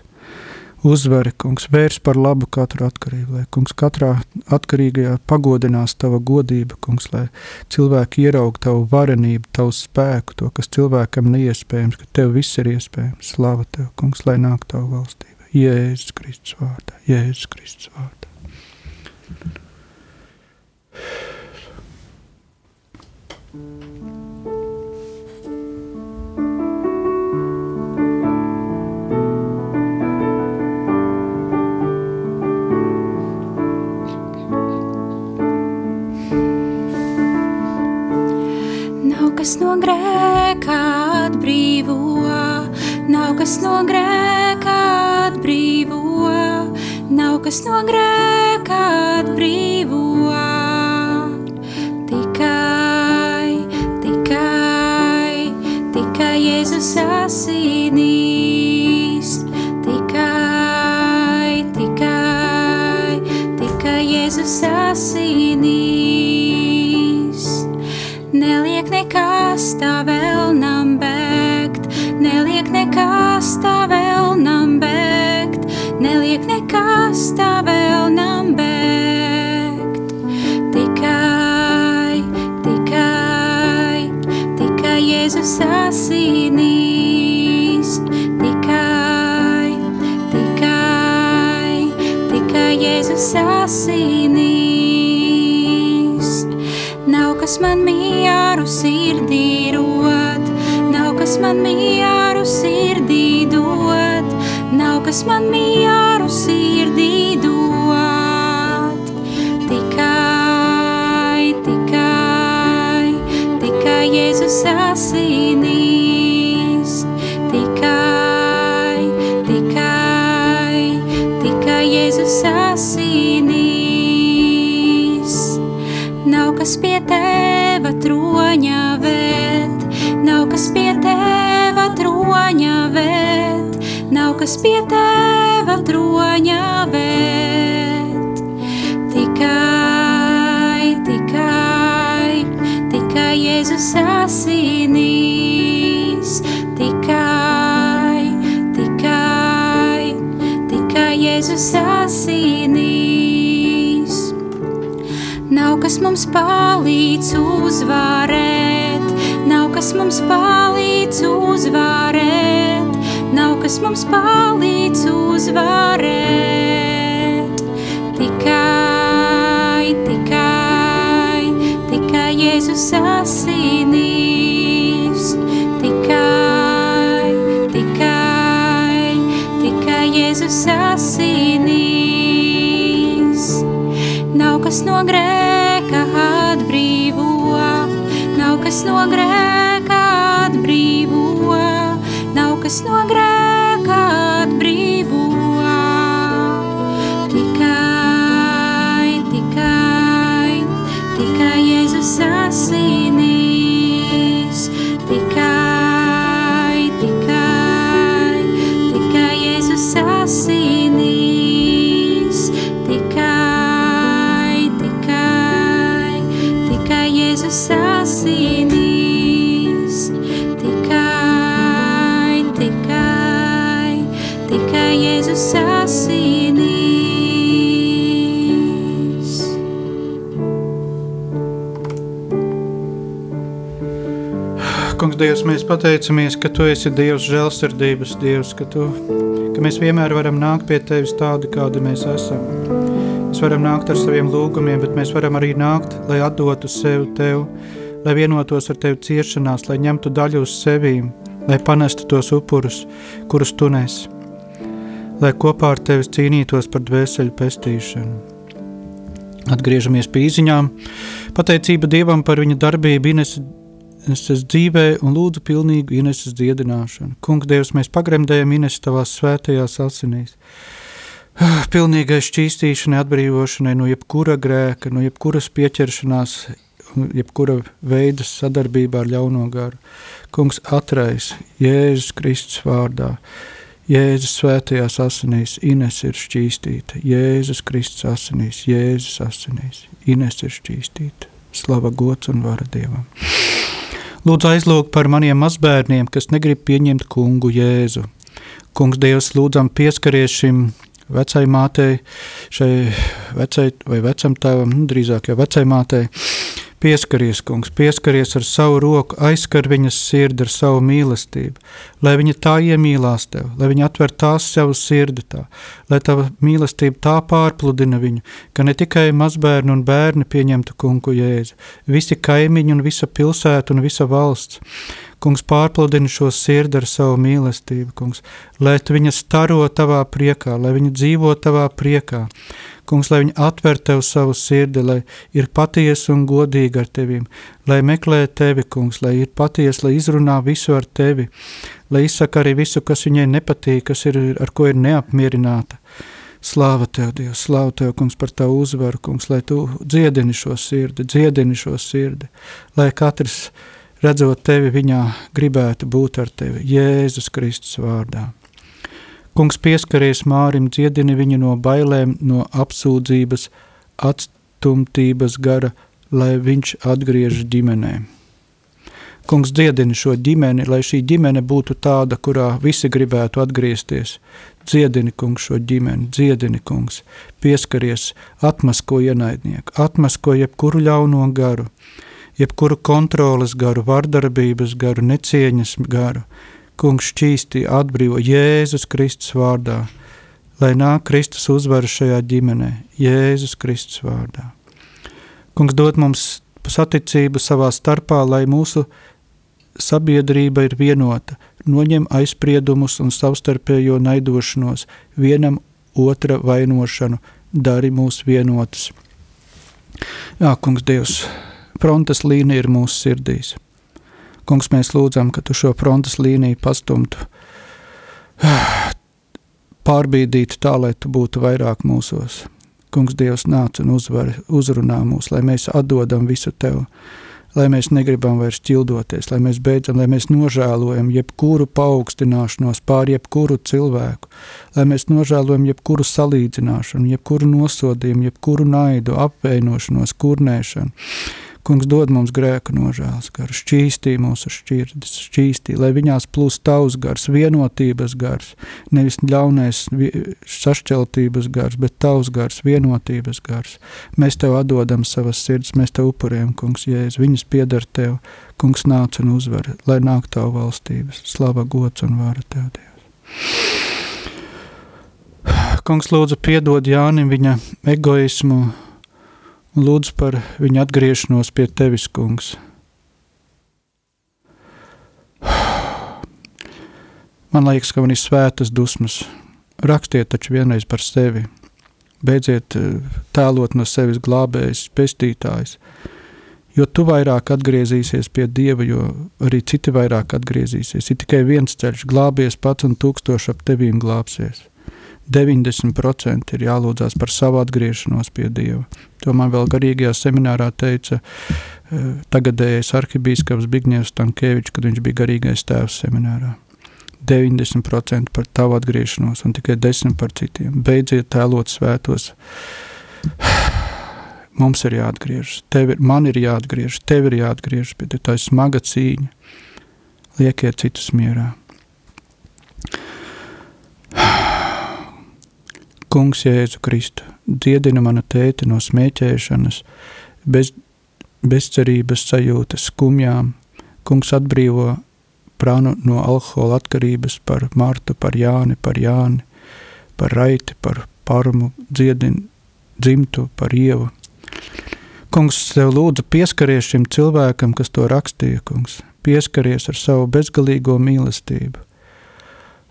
Uzvari, kungs, vērs par labu katru atkarību, lai kungs katrā atkarīgajā pagodinās tava godība, kungs, lai cilvēki ieraug tavu varenību, tavu spēku, to, kas cilvēkam neiespējams, ka tev viss ir iespējams. Slava tev, kungs, lai nāk tavu valstība. Jēzus Kristus vārdā, Jēzus Kristus vārdā. Kas no grēka atbrīvo, nav kas no grēka atbrīvo, nav kas no grēka atbrīvo. Tikai, tikai, tikai Jēzus asinīs, tikai, tikai, tikai Jēzus asinīs. Nekas tā vēlnam bēgt, neliek nekas tā vēlnam bēgt, neliek nekas tā vēlnam bēgt. Tikai, tikai, tikai Jēzus asinīs, tikai, tikai, tikai Jēzus asinīs. Man mieru sirdī rot, nav kas man mieru sirdī dot, nav kas man mieru pie teva troņa vērt. Tikai, tikai, tikai Jēzus asinīs, tikai, tikai, tikai Jēzus asinīs. Nav kas mums palīdz uzvarēt, nav kas mums palīdz uzvarēt, kas mums palīdz uzvarēt. Tikai, tikai, tikai Jēzus asinīs, tikai, tikai, tikai Jēzus asinīs. Nav kas no grēka atbrīvo, nav kas no grēka atbrīvo, nav kas no grēka Dievs, mēs pateicamies, ka Tu esi Dievs, žēlsirdības Dievs, ka, tu, ka mēs vienmēr varam nākt pie Tevis tādi, kādi mēs esam. Mēs varam nākt ar saviem lūgumiem, bet mēs varam arī nākt, lai atdotu sevi Tev, lai vienotos ar Tevi ciešanās, lai ņemtu daļu uz sevīm, lai panestu tos upurus, kurus Tu nes, lai kopā ar Tevis cīnītos par dvēseļu pestīšanu. Atgriežamies pie īziņām. Pateicība Dievam par viņa darbību Ines Ineses dzīvē un lūdzu pilnīgu Ineses dziedināšanu. Kungs, Dievs, mēs pagremdējam Ines tavās svētajās asinīs. Pilnīgai šķīstīšanai, atbrīvošanai no jebkura grēka, no jebkuras pieķeršanās, jebkura veida sadarbībā ar ļauno garu. Kungs, atrais Jēzus Kristus vārdā. Jēzus svētajās asinīs, Ines ir šķīstīta. Jēzus Kristus asinīs, Jēzus asinīs, Ines ir šķīstīta. Slava gods un vara Dievam. Lūdzu, aizlūg par maniem mazbērniem, kas negrib pieņemt kungu Jēzu. Kungs, Dievs, lūdzam, pieskaries šim vecai mātei, šai vecai vai vecam tēvam, nu, drīzāk jau vecai mātei. Pieskaries, kungs, pieskaries ar savu roku, aizskar viņas sirdi ar savu mīlestību, lai viņa tā iemīlās tev, lai viņa atver tās savu sirdi tā, lai tava mīlestība tā pārpludina viņu, ka ne tikai mazbērni un bērni pieņemtu kungu jēzu, visi kaimiņi un visa pilsēta un visa valsts. Kungs pārpludina šo sirdi ar savu mīlestību, kungs, lai viņa staro tavā priekā, lai viņa dzīvo tavā priekā. Kungs, lai viņi atver tev savu sirdi, lai ir patiesa un godīga ar tevim, lai meklē tevi, kungs, lai ir patiesa, lai izrunā visu ar tevi, lai izsaka arī visu, kas viņai nepatīk, kas ir, ar ko ir neapmierināta. Slāva tev, Dievs, slāva tev, kungs, par tavu uzvaru, kungs, lai tu dziedini šo sirdi, dziedini šo sirdi, lai katrs, redzot tevi, viņā gribētu būt ar tevi, Jēzus Kristus vārdā. Kungs pieskaries Mārim, dziedini viņu no bailēm, no apsūdzības, atstumtības gara, lai viņš atgriežas ģimenē. Kungs dziedini šo ģimeni, lai šī ģimene būtu tāda, kurā visi gribētu atgriezties. Dziedini, kungs, šo ģimeni, dziedini, kungs, pieskaries, atmasko ienaidnieku, atmasko jebkuru ļauno garu, jebkuru kontroles garu, vardarbības garu, necieņas garu, Kungs šķīsti atbrīvo Jēzus Kristus vārdā, lai nāk Kristus uzvara šajā ģimenē, Jēzus Kristus vārdā. Kungs dod mums saticību savā starpā, lai mūsu sabiedrība ir vienota, noņem aizspriedumus un savstarpējo naidošanos, vienam otra vainošanu, dari mūs vienotus. Jā, kungs Dievs, frontes līnija ir mūsu sirdīs. Kungs, mēs lūdzam, ka tu šo frontes līniju pastumtu, <sighs> pārbīdītu tā, lai tu būtu vairāk mūsos. Kungs, Dievs, nāc un uzvar, uzrunā mūs, lai mēs atdodam visu tev, lai mēs negribam vairs ķildoties, lai mēs beidzam, lai mēs nožēlojam jebkuru paaugstināšanos pār jebkuru cilvēku, lai mēs nožēlojam jebkuru salīdzināšanu, jebkuru nosodījumu, jebkuru naidu, apvainošanos, kurnēšanu Kungs dod mums grēku nožēlas garu, šķīstī mūsu šķirdis, šķīstī, lai viņās plūst tavs gars, vienotības gars, nevis ļaunais sašķeltības gars, bet tavs gars, vienotības gars. Mēs tev atdodam savas sirds, mēs tev upurējam, kungs, jēzus, viņas piedar tev, kungs nāc un uzvar, lai nāk tavu valstības, slava, gods un vara tev, Dievs. Kungs lūdzu piedod Jānim viņa egoismu, un lūdzu par viņa atgriešanos pie tevis, kungs. Man liekas, ka man ir svētas dusmas. Rakstiet taču vienreiz par sevi. Beidziet eh, tēlot no sevis glābējs, pestītājs. Jo tu vairāk atgriezīsies pie Dieva, jo arī citi vairāk atgriezīsies. Ir tikai viens ceļš, glābies pats un tūkstoši ap tevīm glābsies. 90% ir jālūdzās par savu atgriešanos pie Dieva. To man vēl garīgajā seminārā teica uh, tagadējais arhibīskaps Bigņevs Tankēvičs, kad viņš bija garīgais tēvs seminārā. 90% par tavu atgriešanos un tikai 10% par citiem. Beidziet tēlot svētos. <sighs> Mums ir jāatgriežas, tev ir, man ir jāatgriežas, tev ir jāatgriežas, bet tā ir smaga cīņa. Liekiet citus mierā. Kungs, Jēzu Kristu, dziedina manu tēti no smēķēšanas, bez, bezcerības sajūtas, skumjām. Kungs atbrīvo prānu no alkohola atkarības par Martu, par Jāni, par Jāni, par Raiti, par Parmu, dziedina dzimtu, par Ievu. Kungs, tev lūdzu pieskaries šim cilvēkam, kas to rakstīja, kungs. Pieskaries ar savu bezgalīgo mīlestību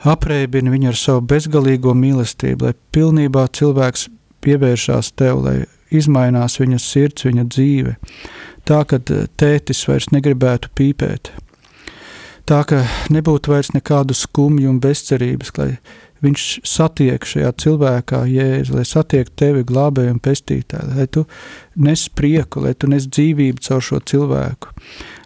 apreibina viņu ar savu bezgalīgo mīlestību, lai pilnībā cilvēks pievēršās tev, lai izmainās viņa sirds, viņa dzīve. Tā, ka tētis vairs negribētu pīpēt. Tā, ka nebūtu vairs nekādu skumju un bezcerības, lai viņš satiek šajā cilvēkā jēzu, lai satiek tevi glābēju un pestītāju, lai tu nes prieku, lai tu nes dzīvību caur šo cilvēku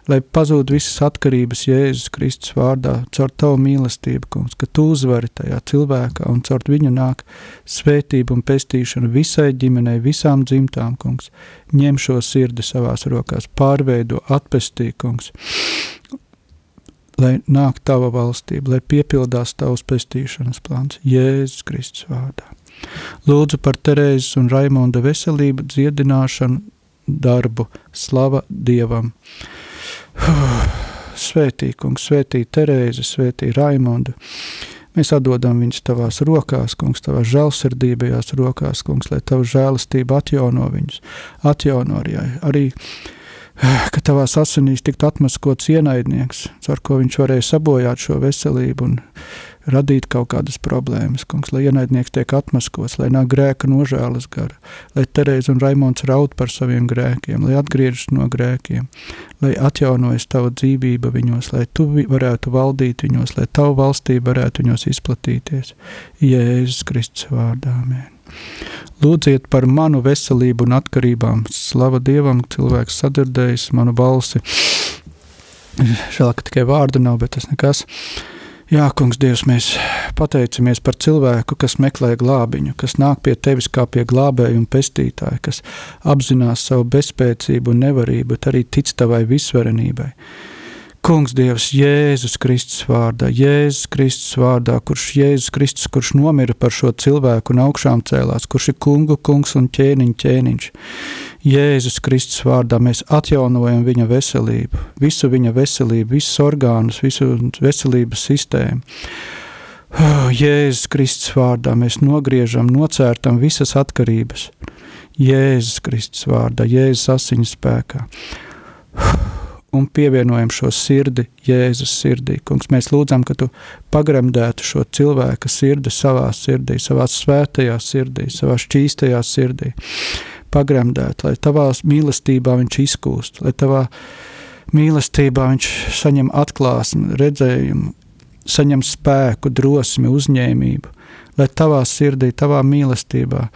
lai pazūd visas atkarības Jēzus Kristus vārdā, caur tavu mīlestību, kungs, ka tu uzvari tajā cilvēkā un caur viņu nāk svētību un pestīšanu visai ģimenei, visām dzimtām, kungs. Ņem šo sirdi savās rokās, pārveido, atpestī, kungs, lai nāk tava valstība, lai piepildās tavs pestīšanas plāns Jēzus Kristus vārdā. Lūdzu par Terēzes un Raimonda veselību, dziedināšanu, darbu, slava Dievam. <sighs> Svētī, kungs, svētī Terēzi, svētī Raimondu. Mēs atdodam viņus tavās rokās, kungs, tavās žēlsirdībajās rokās, kungs, lai tava žēlastība atjauno viņus, atjauno arī, arī <sighs> ka tavās asinīs tiktu atmaskots ienaidnieks, ar ko viņš varēja sabojāt šo veselību un radīt kaut kādas problēmas, kungs, lai ienaidnieks tiek atmaskos, lai nāk grēka nožēlas gara, lai Terēza un Raimons raud par saviem grēkiem, lai atgriežas no grēkiem, lai atjaunojas tava dzīvība viņos, lai tu varētu valdīt viņos, lai tavu valstība varētu viņos izplatīties. Jēzus Kristus vārdā. Amen. Lūdziet par manu veselību un atkarībām. Slava Dievam, cilvēks sadzirdējis manu balsi. Žēl, ka tikai vārdu nav, bet tas nekas. Jā, kungs, Dievs, mēs pateicamies par cilvēku, kas meklē glābiņu, kas nāk pie tevis kā pie glābēja un pestītāja, kas apzinās savu bezspēcību un nevarību, bet arī tic tavai visvarenībai. Kungs, Dievs, Jēzus Kristus vārdā, Jēzus Kristus vārdā, kurš Jēzus Kristus, kurš nomira par šo cilvēku un augšām cēlās, kurš ir kungu kungs un ķēniņ ķēniņš. Jēzus Kristus vārdā mēs atjaunojam viņa veselību, visu viņa veselību, visus orgānus, visu veselības sistēmu. Oh, <sighs> Jēzus Kristus vārdā mēs nogriežam, nocērtam visas atkarības. Jēzus Kristus vārdā, Jēzus asiņu spēkā. Oh <sighs> un pievienojam šo sirdi Jēzus sirdī. Kungs, mēs lūdzam, ka tu pagremdētu šo cilvēka sirdi savā sirdī, savā svētajā sirdī, savā šķīstajā sirdī. Pagremdēt, lai tavā mīlestībā viņš izkūst, lai tavā mīlestībā viņš saņem atklāsmi, redzējumu, saņem spēku, drosmi, uzņēmību, lai tavā sirdī, tavā mīlestībā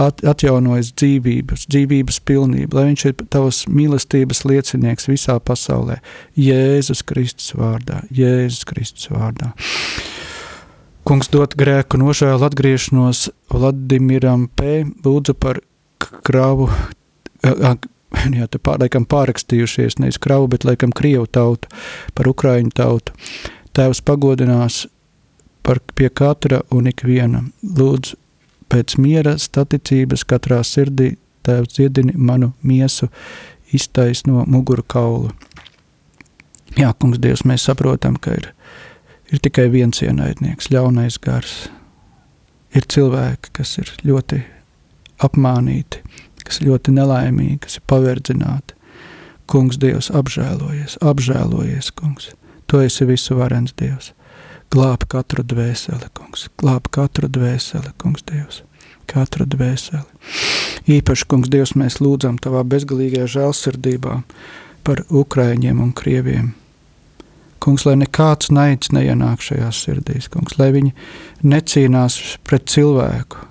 at, atjaunojas dzīvības, dzīvības pilnību, lai viņš ir tavs mīlestības liecinieks visā pasaulē. Jēzus Kristus vārdā, Jēzus Kristus vārdā. Kungs dot grēku nožēlu atgriešanos Vladimiram P. Lūdzu par kravu, jā, te pār, laikam pārakstījušies, nevis kravu, bet laikam Krievu tautu, par Ukraiņu tautu. Tēvs pagodinās par pie katra un ikviena. Lūdzu, pēc miera staticības katrā sirdī Tēvs dziedini manu miesu, iztais no muguru kaulu. Jā, kungs, Dievs, mēs saprotam, ka ir, ir tikai viens ienaidnieks, ļaunais gars. Ir cilvēki, kas ir ļoti apmānīti, kas ir ļoti nelaimīgi, kas ir paverdzināti. Kungs, Dievs, apžēlojies, apžēlojies, kungs. Tu esi visu varens Dievs. Glāb katru dvēseli, kungs, glāb katru dvēseli, kungs, Dievs, katru dvēseli. Īpaši, kungs, Dievs, mēs lūdzam tavā bezgalīgajā žēlsirdībā par Ukraiņiem un Krieviem. Kungs, lai nekāds naids neienāk šajās sirdīs, kungs, lai viņi necīnās pret cilvēku,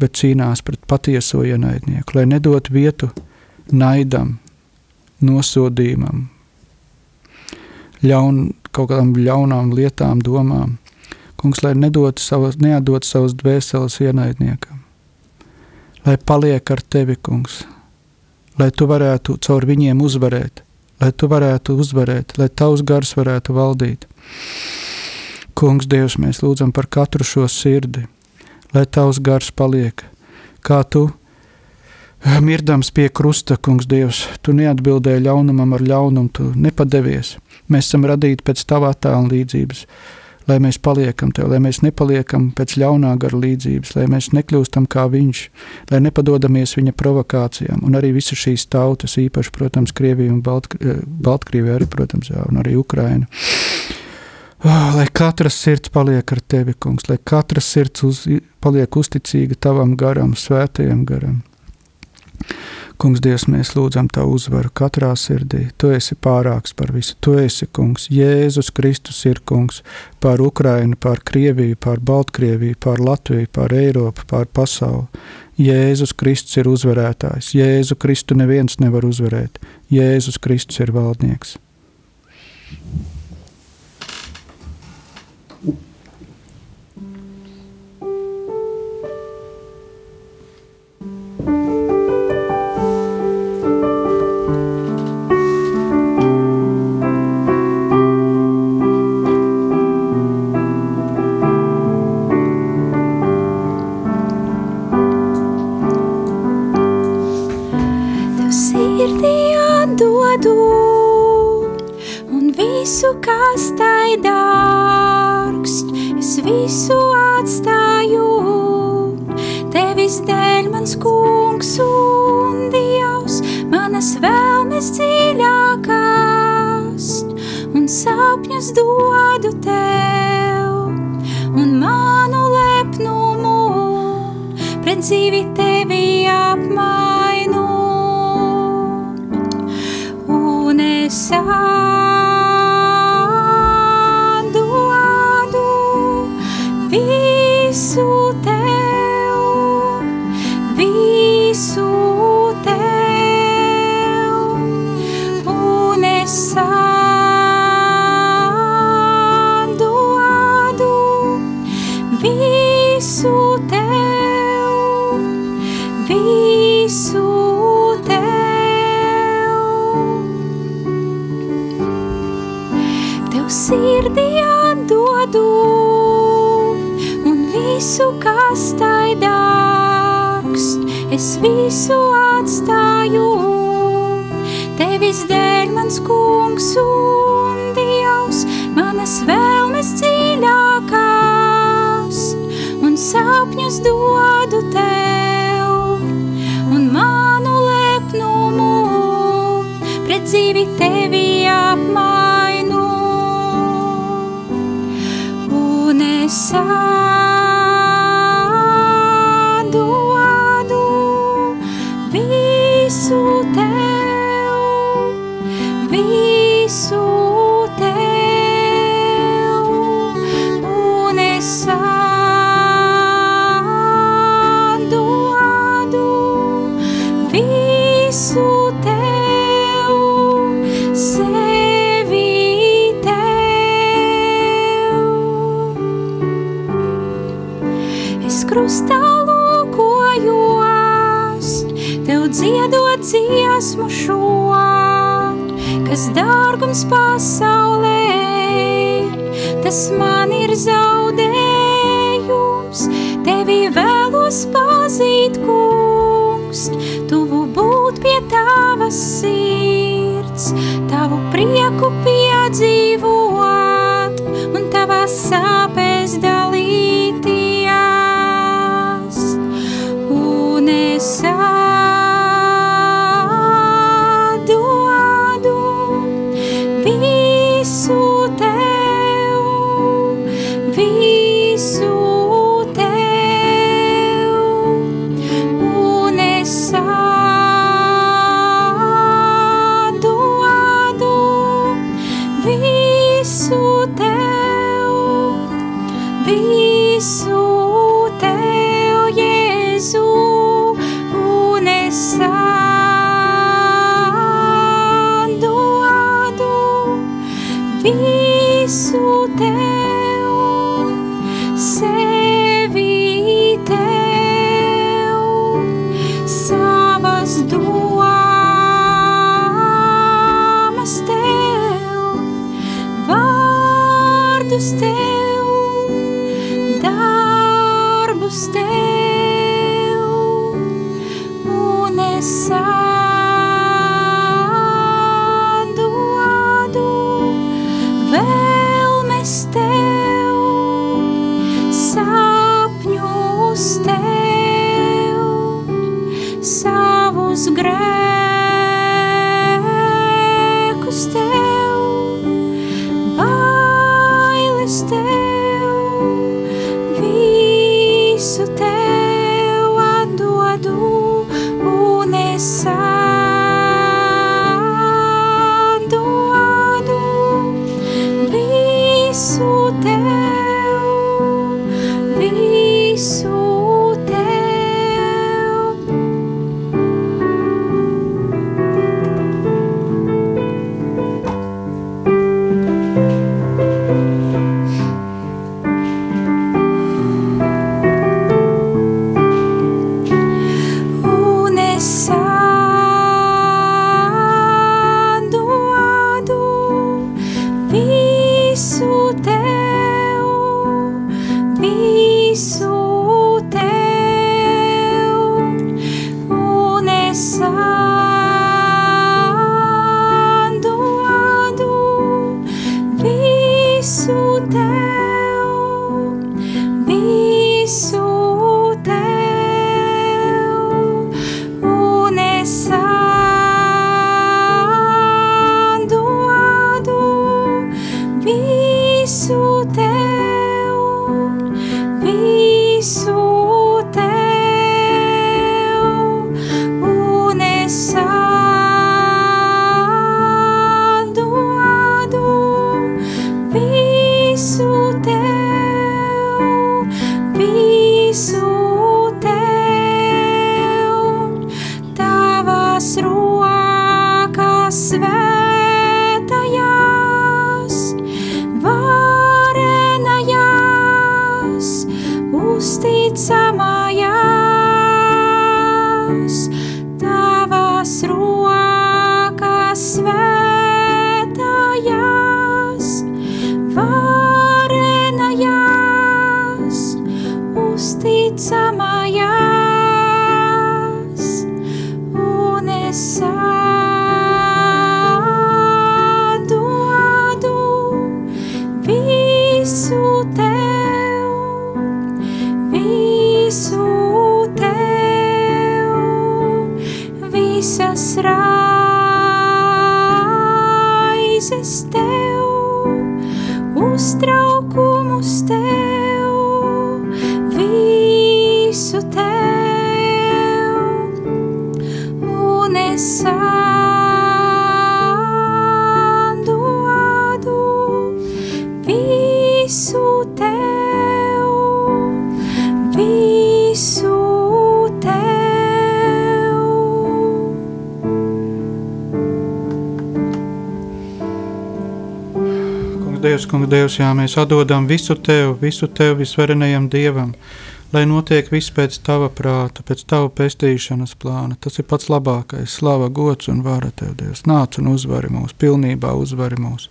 bet cīnās pret patieso ienaidnieku, lai nedot vietu naidam, nosodījumam, ļaun, kaut kādām ļaunām lietām, domām. Kungs, lai nedod savas, neatdod savas dvēseles ienaidniekam, lai paliek ar tevi, kungs, lai tu varētu caur viņiem uzvarēt, lai tu varētu uzvarēt, lai tavs gars varētu valdīt. Kungs, Dievs, mēs lūdzam par katru šo sirdi, lai tavs gars paliek, kā tu mirdams pie krusta, kungs, Dievs, tu neatbildēji ļaunumam ar ļaunumu, tu nepadevies. Mēs esam radīti pēc tava attēla līdzības, lai mēs paliekam tev, lai mēs nepaliekam pēc ļaunā gara līdzības, lai mēs nekļūstam kā viņš, lai nepadodamies viņa provokācijām. Un arī visas šīs tautas, īpaši, protams, Krievija un Balt, Baltkrievija arī, protams, jā, un arī Ukraina. Oh, lai katrs sirds paliek ar tevi, kungs, lai katrs sirds uz, paliek uzticīga tavam garam, svētajam garam. Kungs, Dievs, mēs lūdzam Tavu uzvaru katrā sirdī. Tu esi pārāks par visu. Tu esi kungs. Jēzus Kristus ir kungs pār Ukrainu, pār Krieviju, pār Baltkrieviju, pār Latviju, pār Eiropu, pār pasauli. Jēzus Kristus ir uzvarētājs. Jēzu Kristu neviens nevar uzvarēt. Jēzus Kristus ir valdnieks. visu, visu atstāju. Tevis dēļ mans kungs un dievs, manas vēlmes dziļākās, un sapņus dodu tev, un manu lepnumu pret dzīvi tevi apmainu. Un es visu visu atstāju. Tevis dēļ mans kungs un dievs, manas vēlmes dziļākās, un sapņus dodu tev, Dievs, jā, mēs atdodam visu Tev, visu Tev visvarenajam Dievam. lai notiek viss pēc tava prāta, pēc tava pestīšanas plāna. Tas ir pats labākais, slava, gods un vara tev, Dievs. Nāc un uzvari mūs, pilnībā uzvari mūs.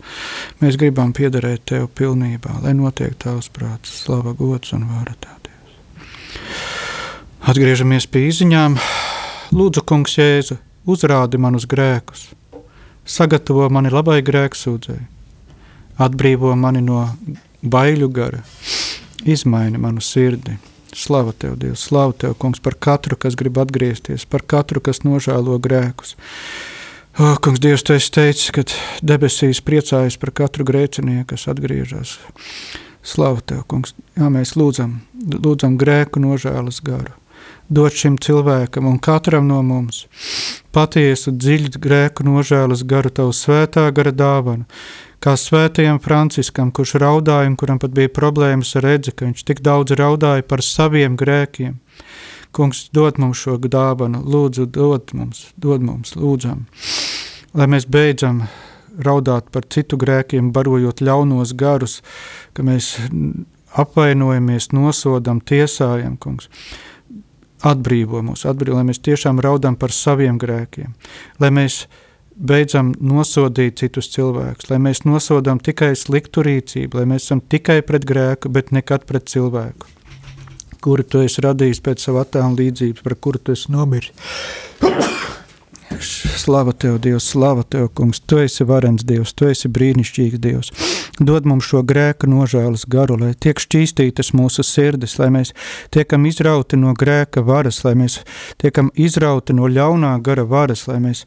Mēs gribam piederēt tev pilnībā, lai notiek tavs prāts, slava, gods un vara tev, Dievs. Atgriežamies pie izziņām. Lūdzu, Kungs, Jēzu, uzrādi manus grēkus, sagatavo mani labai grēksūdzēji, atbrīvo mani no baiļu gara, izmaini manu sirdi Slava tev, Dievs, slava tev, kungs, par katru, kas grib atgriezties, par katru, kas nožēlo grēkus. O, kungs, Dievs, tu esi teicis, ka debesīs priecājas par katru grēcinieku, kas atgriežas. Slava tev, kungs, jā, mēs lūdzam, lūdzam grēku nožēlas garu. Dot šim cilvēkam un katram no mums patiesu dziļu grēku nožēlas garu, tavu svētā gara dāvanu, kā svētajam Franciskam, kurš raudāja un kuram pat bija problēmas ar redzi, ka viņš tik daudz raudāja par saviem grēkiem. Kungs, dod mums šo dāvanu, lūdzu, dod mums, dod mums, lūdzam, lai mēs beidzam raudāt par citu grēkiem, barojot ļaunos garus, ka mēs apvainojamies, nosodam, tiesājam, kungs. Atbrīvo mūs, atbrīvo, lai mēs tiešām raudam par saviem grēkiem, lai mēs beidzam nosodīt citus cilvēkus, lai mēs nosodām tikai sliktu rīcību, lai mēs esam tikai pret grēku, bet nekad pret cilvēku, kuru tu esi radījis pēc savu attēlu līdzības, par kuru tu esi nomiris. Slava tev, Dievs, slava tev, kungs. Tu esi varens Dievs, tu esi brīnišķīgs Dievs. Dod mums šo grēka nožēlas garu, lai tiek šķīstītas mūsu sirdis, lai mēs tiekam izrauti no grēka varas, lai mēs tiekam izrauti no ļaunā gara varas, lai mēs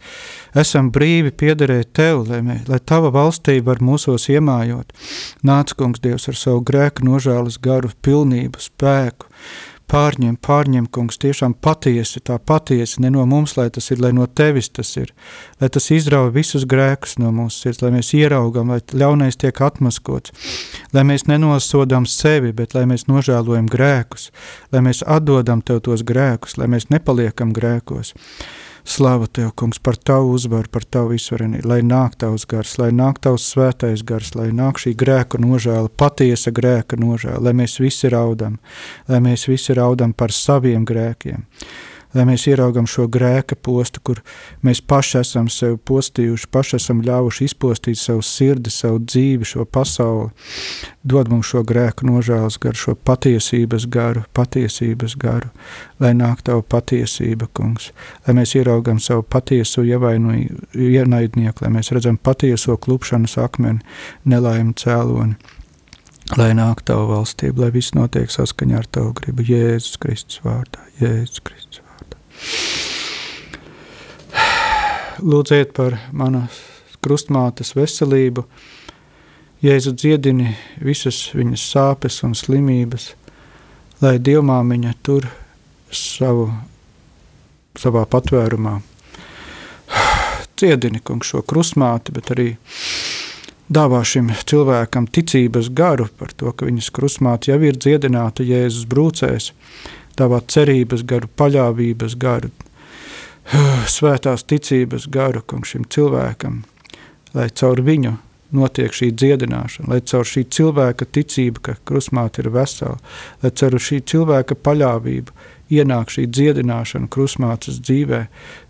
esam brīvi piederēt tev, lai, mē, lai tava valstība var mūsos iemājot. Nāc, kungs, Dievs, ar savu grēka nožēlas garu, pilnību, spēku pārņem, pārņem, kungs, tiešām patiesi, tā patiesi, ne no mums, lai tas ir, lai no tevis tas ir, lai tas izrauj visus grēkus no mūsu sirds, lai mēs ieraugam, lai ļaunais tiek atmaskots, lai mēs nenosodām sevi, bet lai mēs nožēlojam grēkus, lai mēs atdodam tev tos grēkus, lai mēs nepaliekam grēkos. Slāva tev, kungs, par tavu uzvaru, par tavu izvarenību, lai nāk tavs gars, lai nāk tavs svētais gars, lai nāk šī grēka nožēla, patiesa grēka nožēla, lai mēs visi raudam, lai mēs visi raudam par saviem grēkiem lai mēs ieraugam šo grēka postu, kur mēs paši esam sevi postījuši, paši esam ļāvuši izpostīt savu sirdi, savu dzīvi, šo pasauli. Dod mums šo grēku nožēlas garu, šo patiesības garu, patiesības garu, lai nāk tavu patiesība, kungs, lai mēs ieraugam savu patieso ienaidnieku, lai mēs redzam patieso klupšanas akmeni, nelaimu cēloni. Lai nāk tava valstība, lai viss notiek saskaņā ar tavu gribu, Jēzus Kristus vārdā, Jēzus Kristus. Lūdziet par manas krustmātes veselību, Jēzu dziedini visas viņas sāpes un slimības, lai dievmāmiņa tur savu, savā patvērumā. Ciedini, kungs, šo krustmāti, bet arī dāvā šim cilvēkam ticības garu par to, ka viņas krustmāte jau ir dziedināta Jēzus brūcēs, dāvā cerības garu, paļāvības garu, <sighs> svētās ticības garu šim cilvēkam, lai caur viņu notiek šī dziedināšana, lai caur šī cilvēka ticība, ka krustmāte ir vesela, lai caur šī cilvēka paļāvību ienāk šī dziedināšana krustmātes dzīvē,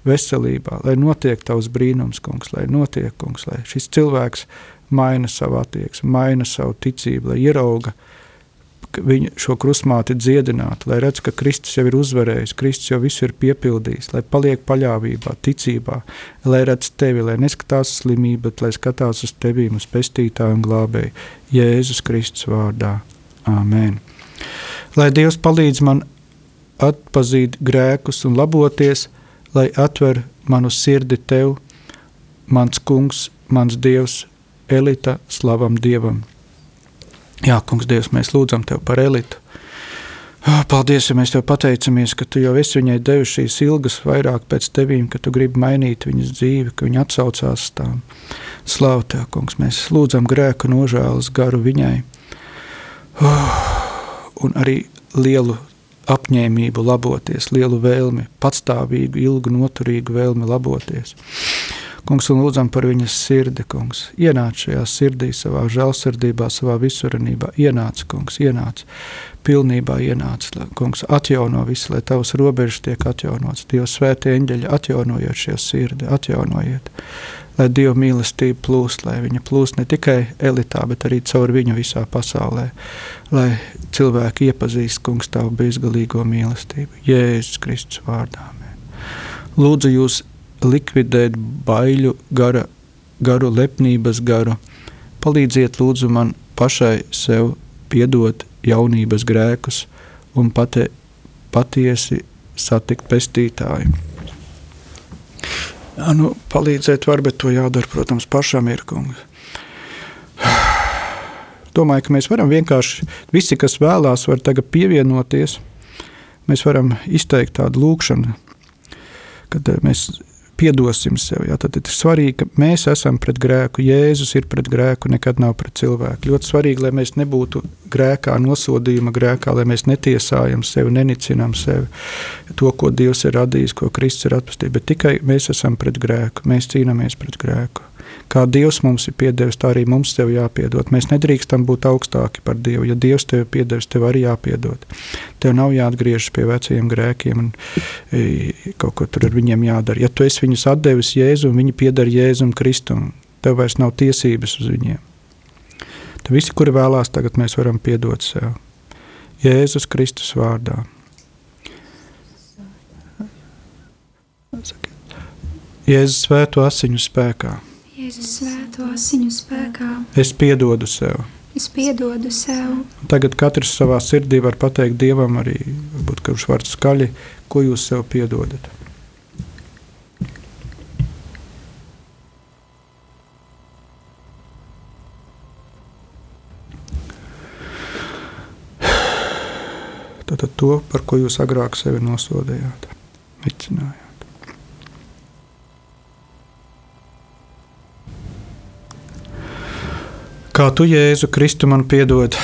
veselībā, lai notiek tavs brīnums, kungs, lai notiek, kungs, lai šis cilvēks maina savu attieksmi, maina savu ticību, lai ierauga, uh, viņu šo krustmāti dziedinātu, lai redz, ka Kristus jau ir uzvarējis, Kristus jau visu ir piepildījis, lai paliek paļāvībā, ticībā, lai redz tevi, lai neskatās slimību, bet lai skatās uz tevi, uz pestītāju un glābēju. Jēzus Kristus vārdā. Āmen. Lai Dievs palīdz man atpazīt grēkus un laboties, lai atver manu sirdi tev, mans kungs, mans dievs, elita slavam dievam. Jā, kungs, Dievs, mēs lūdzam Tev par elitu. Paldies, ja mēs Tev pateicamies, ka Tu jau esi viņai devis šīs ilgas vairāk pēc Tevīm, ka Tu gribi mainīt viņas dzīvi, ka viņa atsaucās tām. Slāv Tev, kungs, mēs lūdzam grēku nožēlas garu viņai. Un arī lielu apņēmību laboties, lielu vēlmi, patstāvīgu, ilgu, noturīgu vēlmi laboties. Kungs, un lūdzam par viņas sirdi, kungs. Ienāc šajā sirdī, savā žēlsirdībā, savā visurenībā. Ienāc, kungs, ienāc. Pilnībā ienāc, kungs, atjauno visu, lai tavs robežas tiek atjaunots. Dievs svētie eņģeļi, atjaunojiet šo sirdi, atjaunojiet. Lai Dieva mīlestība plūst, lai viņa plūst ne tikai elitā, bet arī caur viņu visā pasaulē. Lai cilvēki iepazīst, kungs, tavu bezgalīgo mīlestību. Jēzus Kristus vārdā. Lūdzu jūs likvidēt baiļu gara, garu, lepnības garu. Palīdziet lūdzu man pašai sev piedot jaunības grēkus un pati, patiesi satikt pestītāju. Jā, nu, palīdzēt var, bet to jādara, protams, pašam ir kungs. Domāju, ka mēs varam vienkārši, visi, kas vēlās, var tagad pievienoties. Mēs varam izteikt tādu lūkšanu, kad eh, mēs piedosim sev. Jā, tad ir svarīgi, ka mēs esam pret grēku. Jēzus ir pret grēku, nekad nav pret cilvēku. Ļoti svarīgi, lai mēs nebūtu grēkā, nosodījuma grēkā, lai mēs netiesājam sevi, nenicinām sevi, to, ko Dievs ir radījis, ko Kristus ir atpestījis. Bet tikai mēs esam pret grēku, mēs cīnāmies pret grēku. Kā Dievs mums ir piedevis, tā arī mums tev jāpiedod. Mēs nedrīkstam būt augstāki par Dievu. Ja Dievs tev ir piedevis, tev arī jāpiedod. Tev nav jāatgriežas pie veciem grēkiem un e, kaut ko tur ar viņiem jādara. Ja tu esi viņus atdevis Jēzu un viņi pieder Jēzum Kristum, tev vairs nav tiesības uz viņiem. Tad visi, kuri vēlās, tagad mēs varam piedot sev. Jēzus Kristus vārdā. Jēzus svēto asiņu spēkā. Jēzus svēto asiņu spēkā. Es piedodu sev. Es piedodu sev. Tagad katrs savā sirdī var pateikt Dievam, arī varbūt, kurš var skaļi, ko jūs sev piedodat. Tātad to, par ko jūs agrāk sevi nosodījāt, vicinājāt. Kā tu, Jēzu Kristu, man piedod,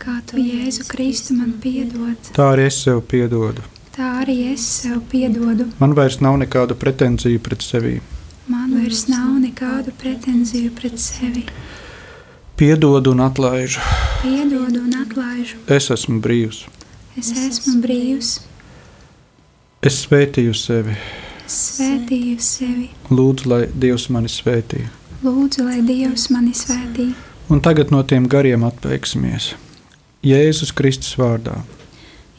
Kā tu Jēzu Kristu man piedod, tā arī es sev piedodu. tā arī es sev piedodu. Man vairs nav nekādu pretenziju pret sevi. Man vairs nav nekādu pretenziju pret sevi. Piedodu un atlaižu. Piedodu un atlaižu. Es esmu brīvs. Es esmu brīvs. Es svētīju sevi. Es svētīju sevi. Lūdzu, lai Dievs mani svētī. Lūdzu, lai Dievs mani svētī. Un tagad no tiem gariem atteiksimies. Jēzus Kristus vārdā,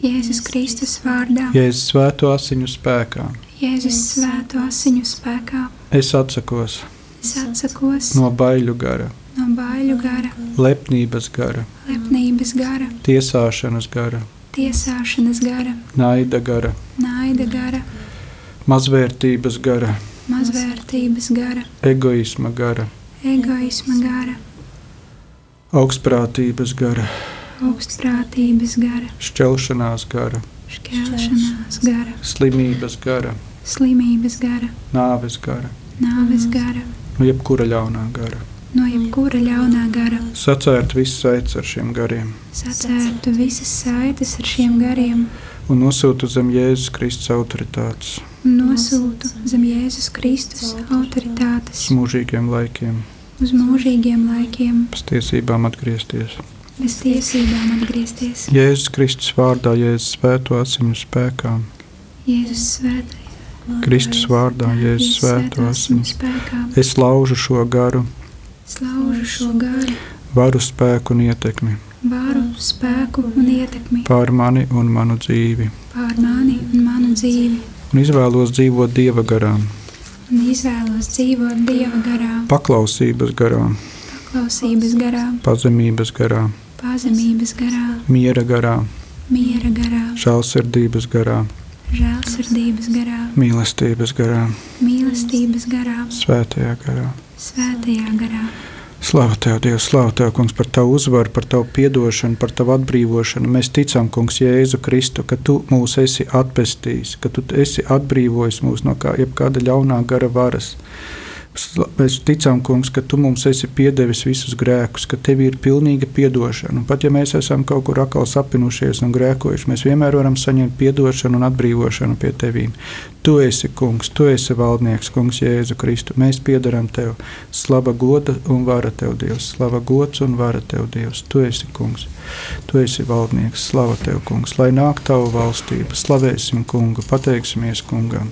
Jēzus Kristus vārdā. Jēzus svēto asiņu spēkā. Jēzus svēto asiņu spēkā. Es atsakos. Es atsakos. No baiļu gara, no baiļu gara, lepnības gara, lepnības gara, tiesāšanas gara, tiesāšanas gara, naida gara, naida gara, mazvērtības gara, mazvērtības gara, egoisma gara, egoisma gara, augstprātības gara, augstprātības gara, šķelšanās gara, šķelšanās gara, slimības gara, slimības gara, nāves gara, nāves gara, no jebkura ļaunā gara. no jebkura ļaunā gara. Sacērt visu saites ar šiem gariem. Sacērtu visas saites ar šiem gariem un nosūtu zem Jēzus Kristus autoritātes nosūtu zem Jēzus Kristus autoritātes uz mūžīgiem laikiem, uz mūžīgiem laikiem, pēc tiesībām atgriezties. bez tiesībām atgriezties. Jēzus Kristus vārdā, Jēzus svēto asiņu spēkā, Jēzus svētais. Kristus vārdā, Jēzus svēto asiņu. spēkā. Es laužu šo garu, Slaužu šo garu, varu spēku un ietekmi varu, spēku un ietekmi. Pār mani un manu dzīvi, pār mani un manu dzīvi. un izvēlos dzīvot Dieva garā, Un izvēlos dzīvot Dieva garā, paklausības garā, klausības garā, pazemības garā, pazemības garā, miera garā, miera garā, žēlsirdības garā, žēlsirdības garā, mīlestības garā, mīlestības garā, svētajā garā. svētajā garā. Slavu Tev, Dievs, slavu Tev, Kungs, par Tavu uzvaru, par Tavu piedošanu, par Tavu atbrīvošanu. Mēs ticam, Kungs, Jēzu Kristu, ka Tu mūs esi atpestījis, ka Tu esi atbrīvojis mūs no kā, jebkāda ļaunā gara varas. Mēs ticam, kungs, ka tu mums esi piedevis visus grēkus, ka tev ir pilnīga atdošana. Un pat ja mēs esam kaut kur atkal sapinušies un grēkojuši, mēs vienmēr varam saņemt atdošanu un atbrīvošanu pie tevīm. Tu esi kungs, tu esi valdnieks, kungs, Jēzu Kristu. Mēs piedaram tev. Slava goda un vara tev, Dievs. Slava gods un vara tev, Dievs. Tu esi kungs. Tu esi valdnieks. Slava tev, kungs. Lai nāk tava valstība. Slavēsim kungu, pateiksimies kungam.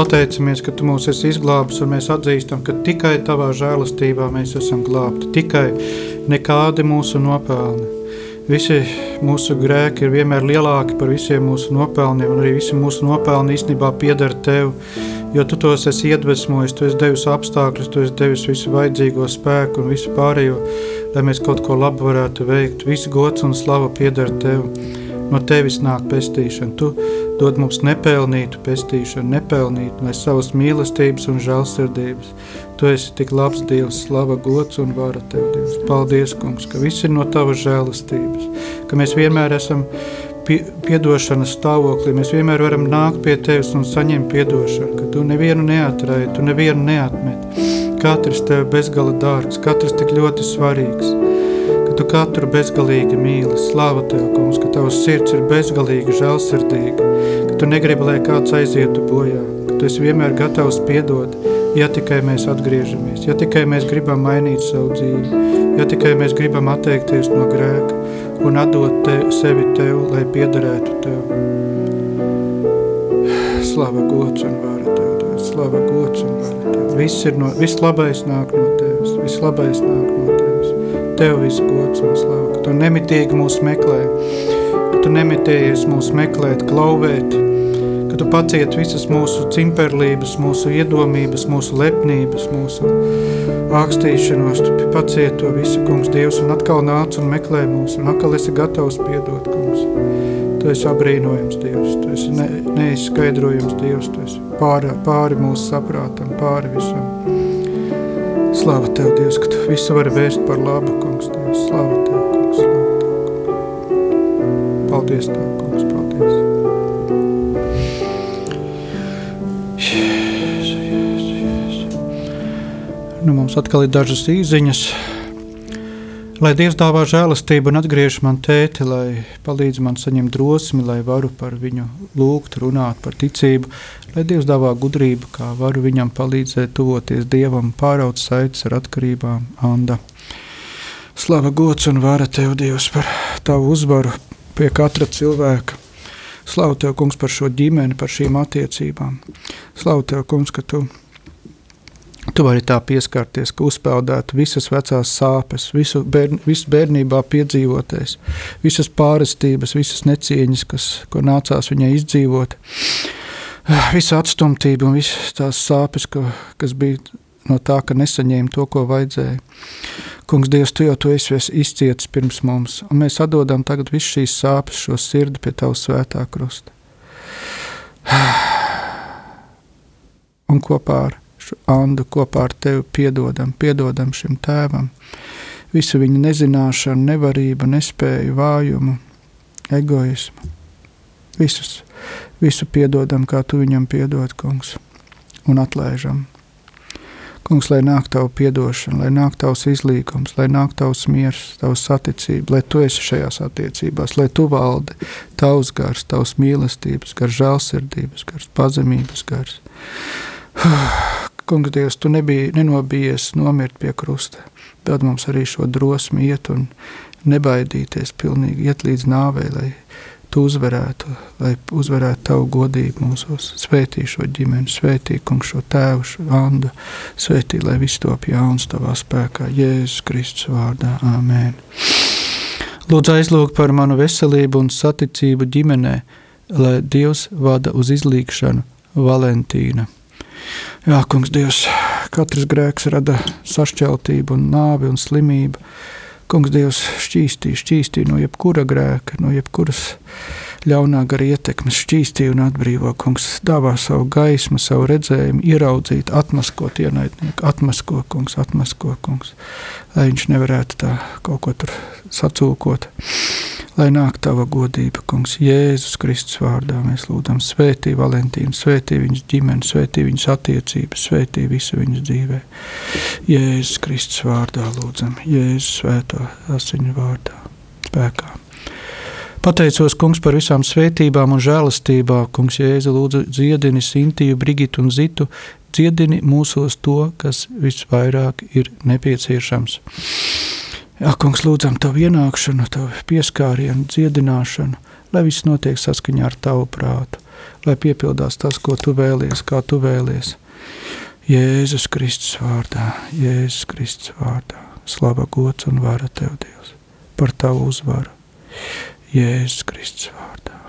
pateicamies, ka Tu mūs esi izglābis, un mēs atzīstam, ka tikai Tavā žēlastībā mēs esam glābti. Tikai nekādi mūsu nopelni. Visi mūsu grēki ir vienmēr lielāki par visiem mūsu nopelniem, un arī visi mūsu nopelni īstenībā pieder Tev, jo Tu tos esi iedvesmojis, Tu esi devis apstākļus, Tu esi devis visu vajadzīgo spēku un visu pārējo, lai mēs kaut ko labu varētu veikt. Visu gods un slava pieder Tev. No Tevis nāk pestīšana. Tu dod mums nepelnītu pestīšanu, nepelnītu, lai savas mīlestības un žēlsirdības. Tu esi tik labs Dievs, slava, gods un vara Tev, Dievs. Paldies, kungs, ka viss ir no Tavas žēlastības, ka mēs vienmēr esam pie, piedošanas stāvoklī, mēs vienmēr varam nākt pie Tevis un saņemt piedošanu, ka Tu nevienu neatrāji, Tu nevienu neatmeti. Katrs Tev bezgala dārgs, katrs tik ļoti svarīgs ka Tu katru bezgalīgi mīli. Slāva Tev, kungs, ka Tavs sirds ir bezgalīgi žēlsirdīga, Tu negribi, lai kāds aizietu bojā, ka Tu esi vienmēr gatavs piedot, ja tikai mēs atgriežamies, ja tikai mēs gribam mainīt savu dzīvi, ja tikai mēs gribam atteikties no grēka un atdot te, sevi Tev, lai piederētu Tev. Slava gods un vara Tev, Tev. Slava gods un vara Tev. Viss, ir no, viss labais nāk no Tevis, viss labais nāk no Tevis. Tev visu gods un slavu, ka Tu nemitīgi mūs meklē, ka Tu nemitējies mūs meklēt, klauvēt, Tu paciet visas mūsu cimperlības, mūsu iedomības, mūsu lepnības, mūsu ākstīšanos, Tu paciet to visu, kungs, Dievs, un atkal nāc un meklē mūs, un atkal esi gatavs piedot, kungs. Tu esi abrīnojams Dievs, Tu esi ne, neizskaidrojams Dievs, Tu esi pāri, pāri mūsu saprātam, pāri visam. Slāva Tev, Dievs, ka Tu visu vari vērst par labu, kungs, Dievs. Slāva Tev, kungs, slāva Tev, kungs. Paldies Tev, kungs, Nu, mums atkal ir dažas īziņas. Lai Dievs dāvā žēlastību un atgriež man tēti, lai palīdz man saņemt drosmi, lai varu par viņu lūgt, runāt par ticību, lai Dievs dāvā gudrību, kā varu viņam palīdzēt tuvoties Dievam, pāraut saites ar atkarībām, Anda. Slava gods un vara Tev, Dievs, par Tavu uzvaru pie katra cilvēka. Slavu Tev, kungs, par šo ģimeni, par šīm attiecībām. Slavu Tev, kungs, ka Tu Tu vari tā pieskarties, ka uzpeldētu visas vecās sāpes, visu, bērn, visu bērnībā piedzīvotais, visas pārestības, visas necieņas, kas, ko nācās viņai izdzīvot, visa atstumtība un visas tās sāpes, ko, kas bija no tā, ka nesaņēma to, ko vajadzēja. Kungs, Dievs, Tu jau to esi izcietis pirms mums, un mēs atdodam tagad visu šīs sāpes, šo sirdi pie Tava svētā krusta. <sighs> Un kopā ar Andu kopā ar tevi piedodam, piedodam šim tēvam. Visu viņa nezināšanu, nevarību, nespēju, vājumu, egoismu. Visus, visu piedodam, kā tu viņam piedod, kungs, un atlaižam. Kungs, lai nāk tavu piedošana, lai nāk tavs izlīgums, lai nāk tavs miers, tavs saticība, lai tu esi šajās attiecībās, lai tu valdi tavs gars, tavs mīlestības, gars, žēlsirdības, gars, pazemības gars. <sighs> Kungs, Dievs, tu nebija nenobijies nomirt pie krusta. Dod mums arī šo drosmi iet un nebaidīties, pilnīgi iet līdz nāvei, lai tu uzvarētu, lai uzvarētu tavu godību mūsos. Svētī šo ģimeni, svētī kungs šo tēvu, šo andu, svētī, lai viss top jauns tavā spēkā, Jēzus Kristus vārdā. Āmēn. Lūdzu aizlūgt par manu veselību un saticību ģimenē, lai Dievs vada uz izlīgšanu Valentīna. Jā, kungs, Dievs, katrs grēks rada sašķeltību, un nāvi un slimību. Kungs, Dievs, šķīstī, šķīstī no jebkura grēka, no jebkuras ļaunā gara ietekmes, šķīstī un atbrīvo. Kungs, dāvā savu gaismu, savu redzējumu, ieraudzīt, atmaskot ienaidnieku, atmasko, kungs, atmasko, kungs, lai viņš nevarētu tā kaut ko tur sacūkot lai nāk tava godība, kungs, Jēzus Kristus vārdā. Mēs lūdzam, svētī Valentīnu, svētī viņas ģimeni, svētī viņas attiecības, svētī visu viņas dzīvē. Jēzus Kristus vārdā lūdzam, Jēzus svēto asiņu vārdā, spēkā. Pateicos, kungs, par visām svētībām un žēlastībā. Kungs, Jēzu, lūdzu, dziedini Sintiju, Brigitu un Zitu, dziedini mūsos to, kas visvairāk ir nepieciešams. Jā, kungs, lūdzam tavu ienākšanu, tavu pieskārienu, dziedināšanu, lai viss notiek saskaņā ar tavu prātu, lai piepildās tas, ko tu vēlies, kā tu vēlies. Jēzus Kristus vārdā, Jēzus Kristus vārdā, slava gods un vara tev, Dievs, par tavu uzvaru. Jēzus Kristus vārdā.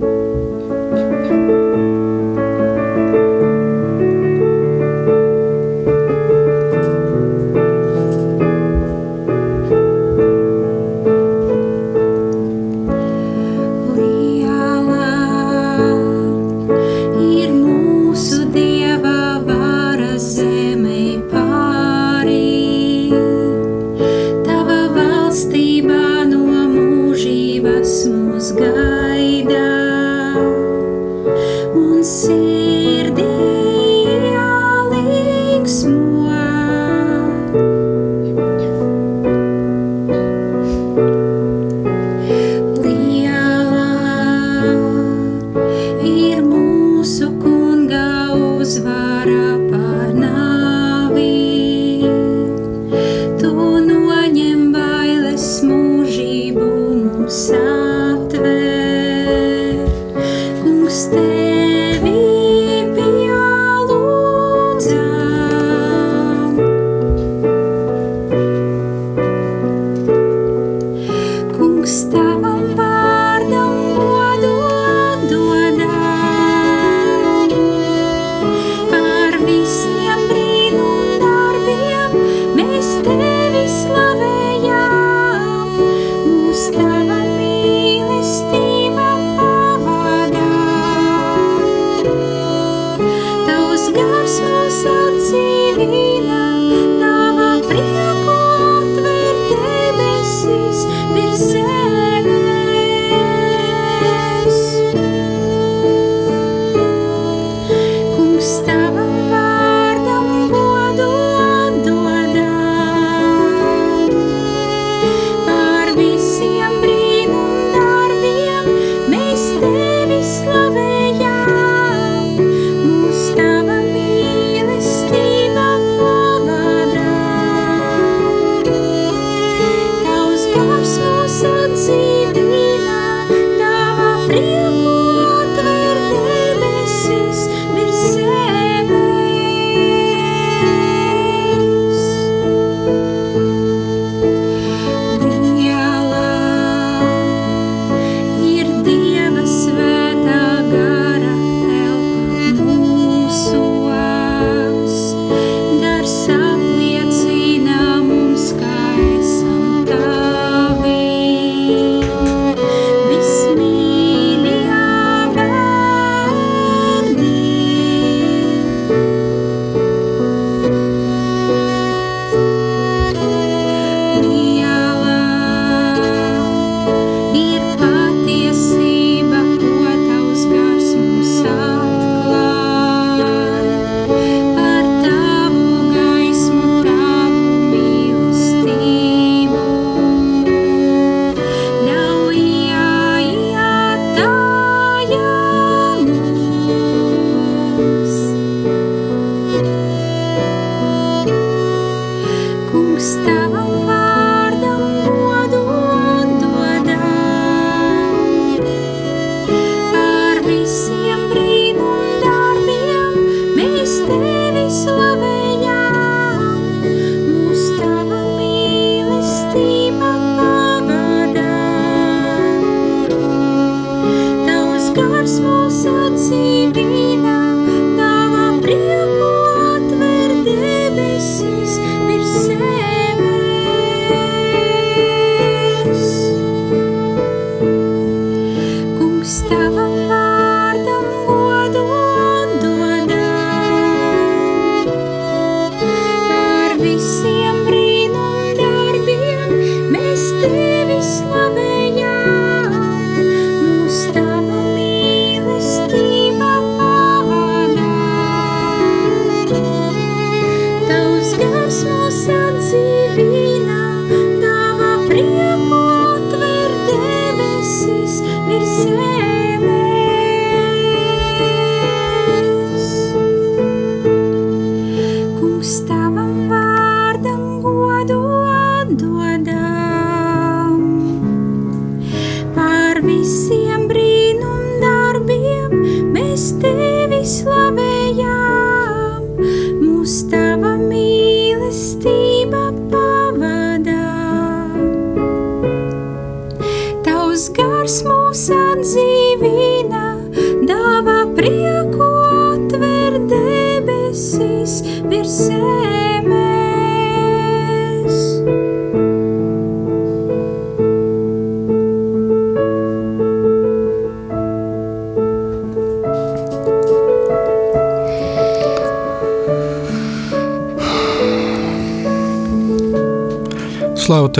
tevi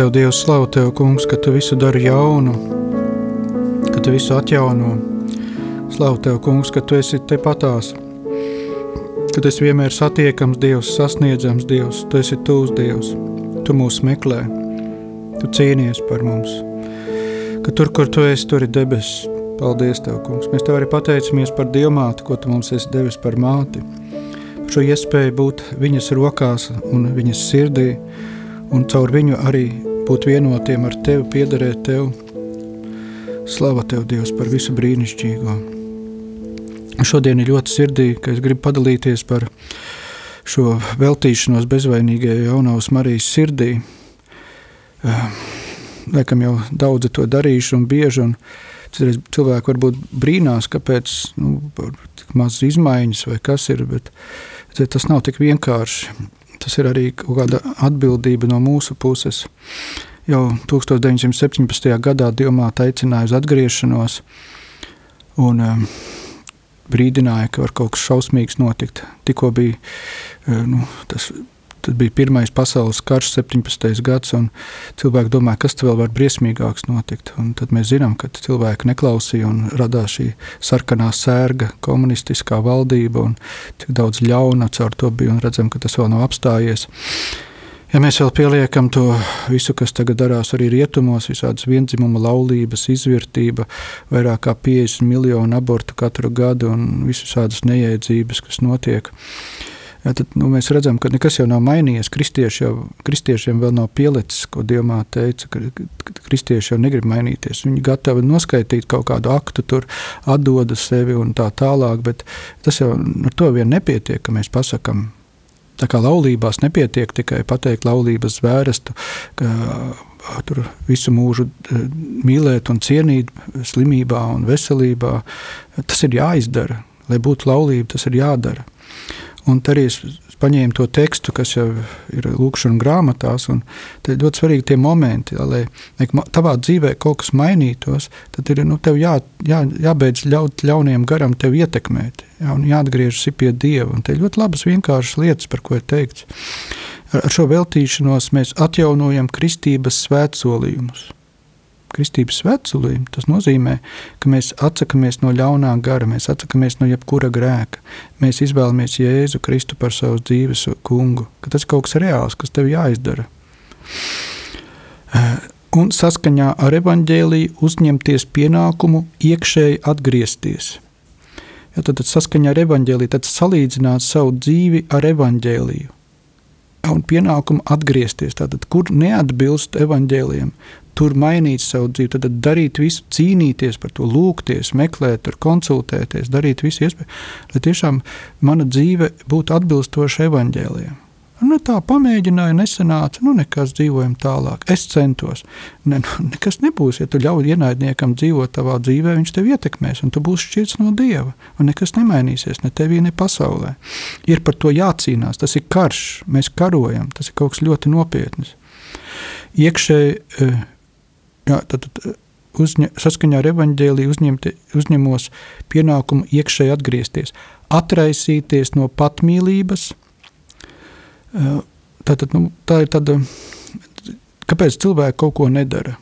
Slavu tev, Dievs, slavu tev, kungs, ka tu visu dari jaunu, ka tu visu atjauno. Slavu tev, kungs, ka tu esi tepatās, ka tu esi vienmēr satiekams Dievs, sasniedzams Dievs, tu esi tūs Dievs, tu mūs meklē, tu cīnies par mums, ka tur, kur tu esi, tur ir debesis. Paldies, Tev, kungs. Mēs Tev arī pateicamies par Dievmāti, ko Tu mums esi devis par māti, par šo iespēju būt viņas rokās un viņas sirdī, un caur viņu arī būt vienotiem ar Tevi, piederēt Tev. Slava Tev, Dievs, par visu brīnišķīgo. Šodien ir ļoti sirdī, ka es gribu padalīties par šo veltīšanos bezvainīgajai jaunās Marijas sirdī. Laikam jau daudzi to darījuši un bieži, un Citreiz cilvēki varbūt brīnās, kāpēc nu, tik maz izmaiņas vai kas ir, bet tas nav tik vienkārši. Tas ir arī kaut kāda atbildība no mūsu puses. Jau 1917. gadā Dilmāta aicināja uz atgriešanos un um, brīdināja, ka var kaut kas šausmīgs notikt. Tikko bija uh, nu, tas Tad bija Pirmais pasaules karš, 17. gads, un cilvēki domāja, kas vēl var briesmīgāks notikt. Un tad mēs zinām, ka cilvēki neklausīja un radās šī sarkanā sērga, komunistiskā valdība un tik daudz ļauna caur to bija redzam, ka tas vēl nav apstājies. Ja mēs vēl pieliekam to visu, kas tagad darās arī rietumos, visādas vienzimuma laulības, izvērtība, vairāk kā 50 miljonu abortu katru gadu un visas neiedzības, kas notiek. Ja, tad nu, mēs redzam, ka nekas jau nav mainījies. Kristieši jau, kristiešiem vēl nav pielicis, ko Dievmā teica, ka, kristieši jau negrib mainīties. Viņi gatavi noskaidrot kaut kādu aktu, tur atdoda sevi un tā tālāk, bet tas jau ar to vien nepietiek, ka mēs pasakām. Tā kā laulībās nepietiek tikai pateikt laulības zvērstu, ka tur visu mūžu mīlēt un cienīt slimībā un veselībā. Tas ir jāizdara. Lai būtu laulība, tas ir jādara. Un arī es paņēmu to tekstu, kas jau ir lūkšanas grāmatās. Tad ir ļoti svarīgi tie momenti, lai, lai tavā dzīvē kaut kas mainītos. Tad ir nu, jā, jā, jābeidz ļaut ļauniem garam tevi ietekmēt, jā, un jāatgriežas pie Dieva. Un te ir ļoti labas, vienkāršas lietas, par ko ir teikts. Ar šo veltīšanos mēs atjaunojam kristības svētsolījumus kristības svētceļiem, tas nozīmē, ka mēs atsakāmies no ļaunā gara, mēs atsakāmies no jebkura grēka. Mēs izvēlamies Jēzu Kristu par savu dzīves kungu, ka tas ir kaut kas reāls, kas tev jāizdara. Eh, un saskaņā ar evaņģēlīju uzņemties pienākumu iekšēji atgriezties. Ja, tad, tad saskaņā ar evaņģēlīju, tad salīdzināt savu dzīvi ar evaņģēlīju un pienākumu atgriezties. Tātad, kur neatbilst evaņģēliem, tur mainīt savu dzīvi, tad darīt visu, cīnīties par to, lūgties, meklēt, konsultēties, darīt visu iespēju, lai tiešām mana dzīve būtu atbilstoša evaņģēliem. Nu, tā pamēģināja, nesanāca, nu, nekas dzīvojam tālāk. Es centos. Ne, nu, nekas nebūs, ja tu ļauj ienaidniekam dzīvot tavā dzīvē, viņš tev ietekmēs, un tu būsi šķirts no dieva. Un nekas nemainīsies, ne tevī, ne pasaulē. Ir par to jācīnās. Tas ir karš, mēs karojam, tas ir kaut kas ļoti nopietns. Iekšēji eh, Jā, tad, tad uzņa, saskaņā ar evaņģēliju uzņemti, uzņemos pienākumu iekšēji atgriezties, atraisīties no patmīlības. Tātad, nu, tā ir tāda, kāpēc cilvēki kaut ko nedara.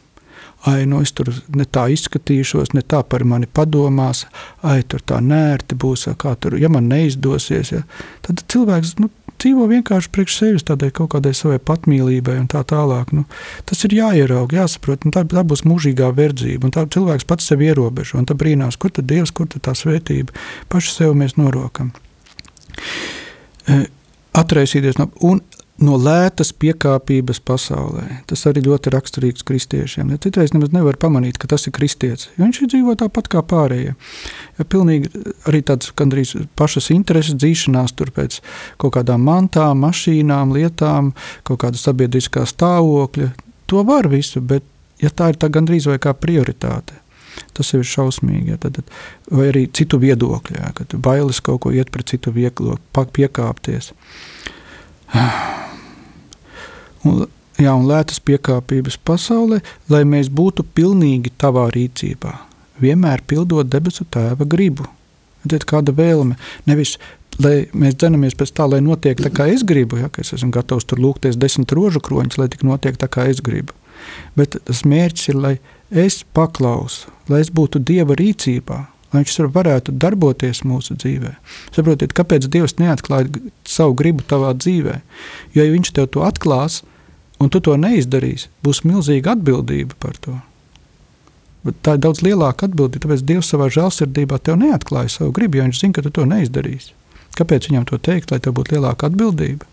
Ai, nu es tur ne tā izskatīšos, ne tā par mani padomās, ai, tur tā nērti būs, kā tur, ja man neizdosies. Ja, tad cilvēks nu, dzīvo vienkārši priekš sevis, tādai kaut kādai savai patmīlībai un tā tālāk. Nu, tas ir jāierauga, jāsaprot, tā, tā būs mūžīgā verdzība. Tā cilvēks pats sevi ierobežo, un tā brīnās, kur tad Dievs, kur tad tā svētība. Paši sev mēs norokam. E, atraisīties no, un no lētas piekāpības pasaulē. Tas arī ļoti raksturīgs kristiešiem. Ja citreiz nemaz nevar pamanīt, ka tas ir kristietis. Viņš dzīvo tāpat kā pārējie. Ja pilnīgi arī tāds gandrīz pašas intereses dzīšanās tur pēc kaut kādām mantām, mašīnām, lietām, kaut kāda sabiedriskā stāvokļa. To var visu, bet ja tā ir tā gandrīz vai kā prioritāte. Tas ir šausmīgi. Ja, tad, vai arī citu viedokļu, ja, kad bailes kaut ko iet pret citu vieglo, piekāpties. <sighs> un, jā, un lētas piekāpības pasaulē, lai mēs būtu pilnīgi tavā rīcībā, vienmēr pildot debesu tēva gribu. Redziet, kāda vēlme nevis lai mēs dzenamies pēc tā, lai notiek tā, kā es gribu, ja, ka es esmu gatavs tur lūgties desmit rožu kroņus, lai tik notiek tā, kā es gribu. Bet tas mērķis ir, lai es paklausu, lai es būtu Dieva rīcībā, lai viņš varētu darboties mūsu dzīvē. Saprotiet, kāpēc Dievs neatklāja savu gribu tavā dzīvē? Jo, ja viņš tev to atklās, un tu to neizdarīsi, būs milzīga atbildība par to. Bet tā ir daudz lielāka atbildība, tāpēc Dievs savā žēlsirdībā tev neatklāja savu gribu, jo viņš zina, ka tu to neizdarīsi. Kāpēc viņam to teikt, lai tev būtu lielāka atbildība?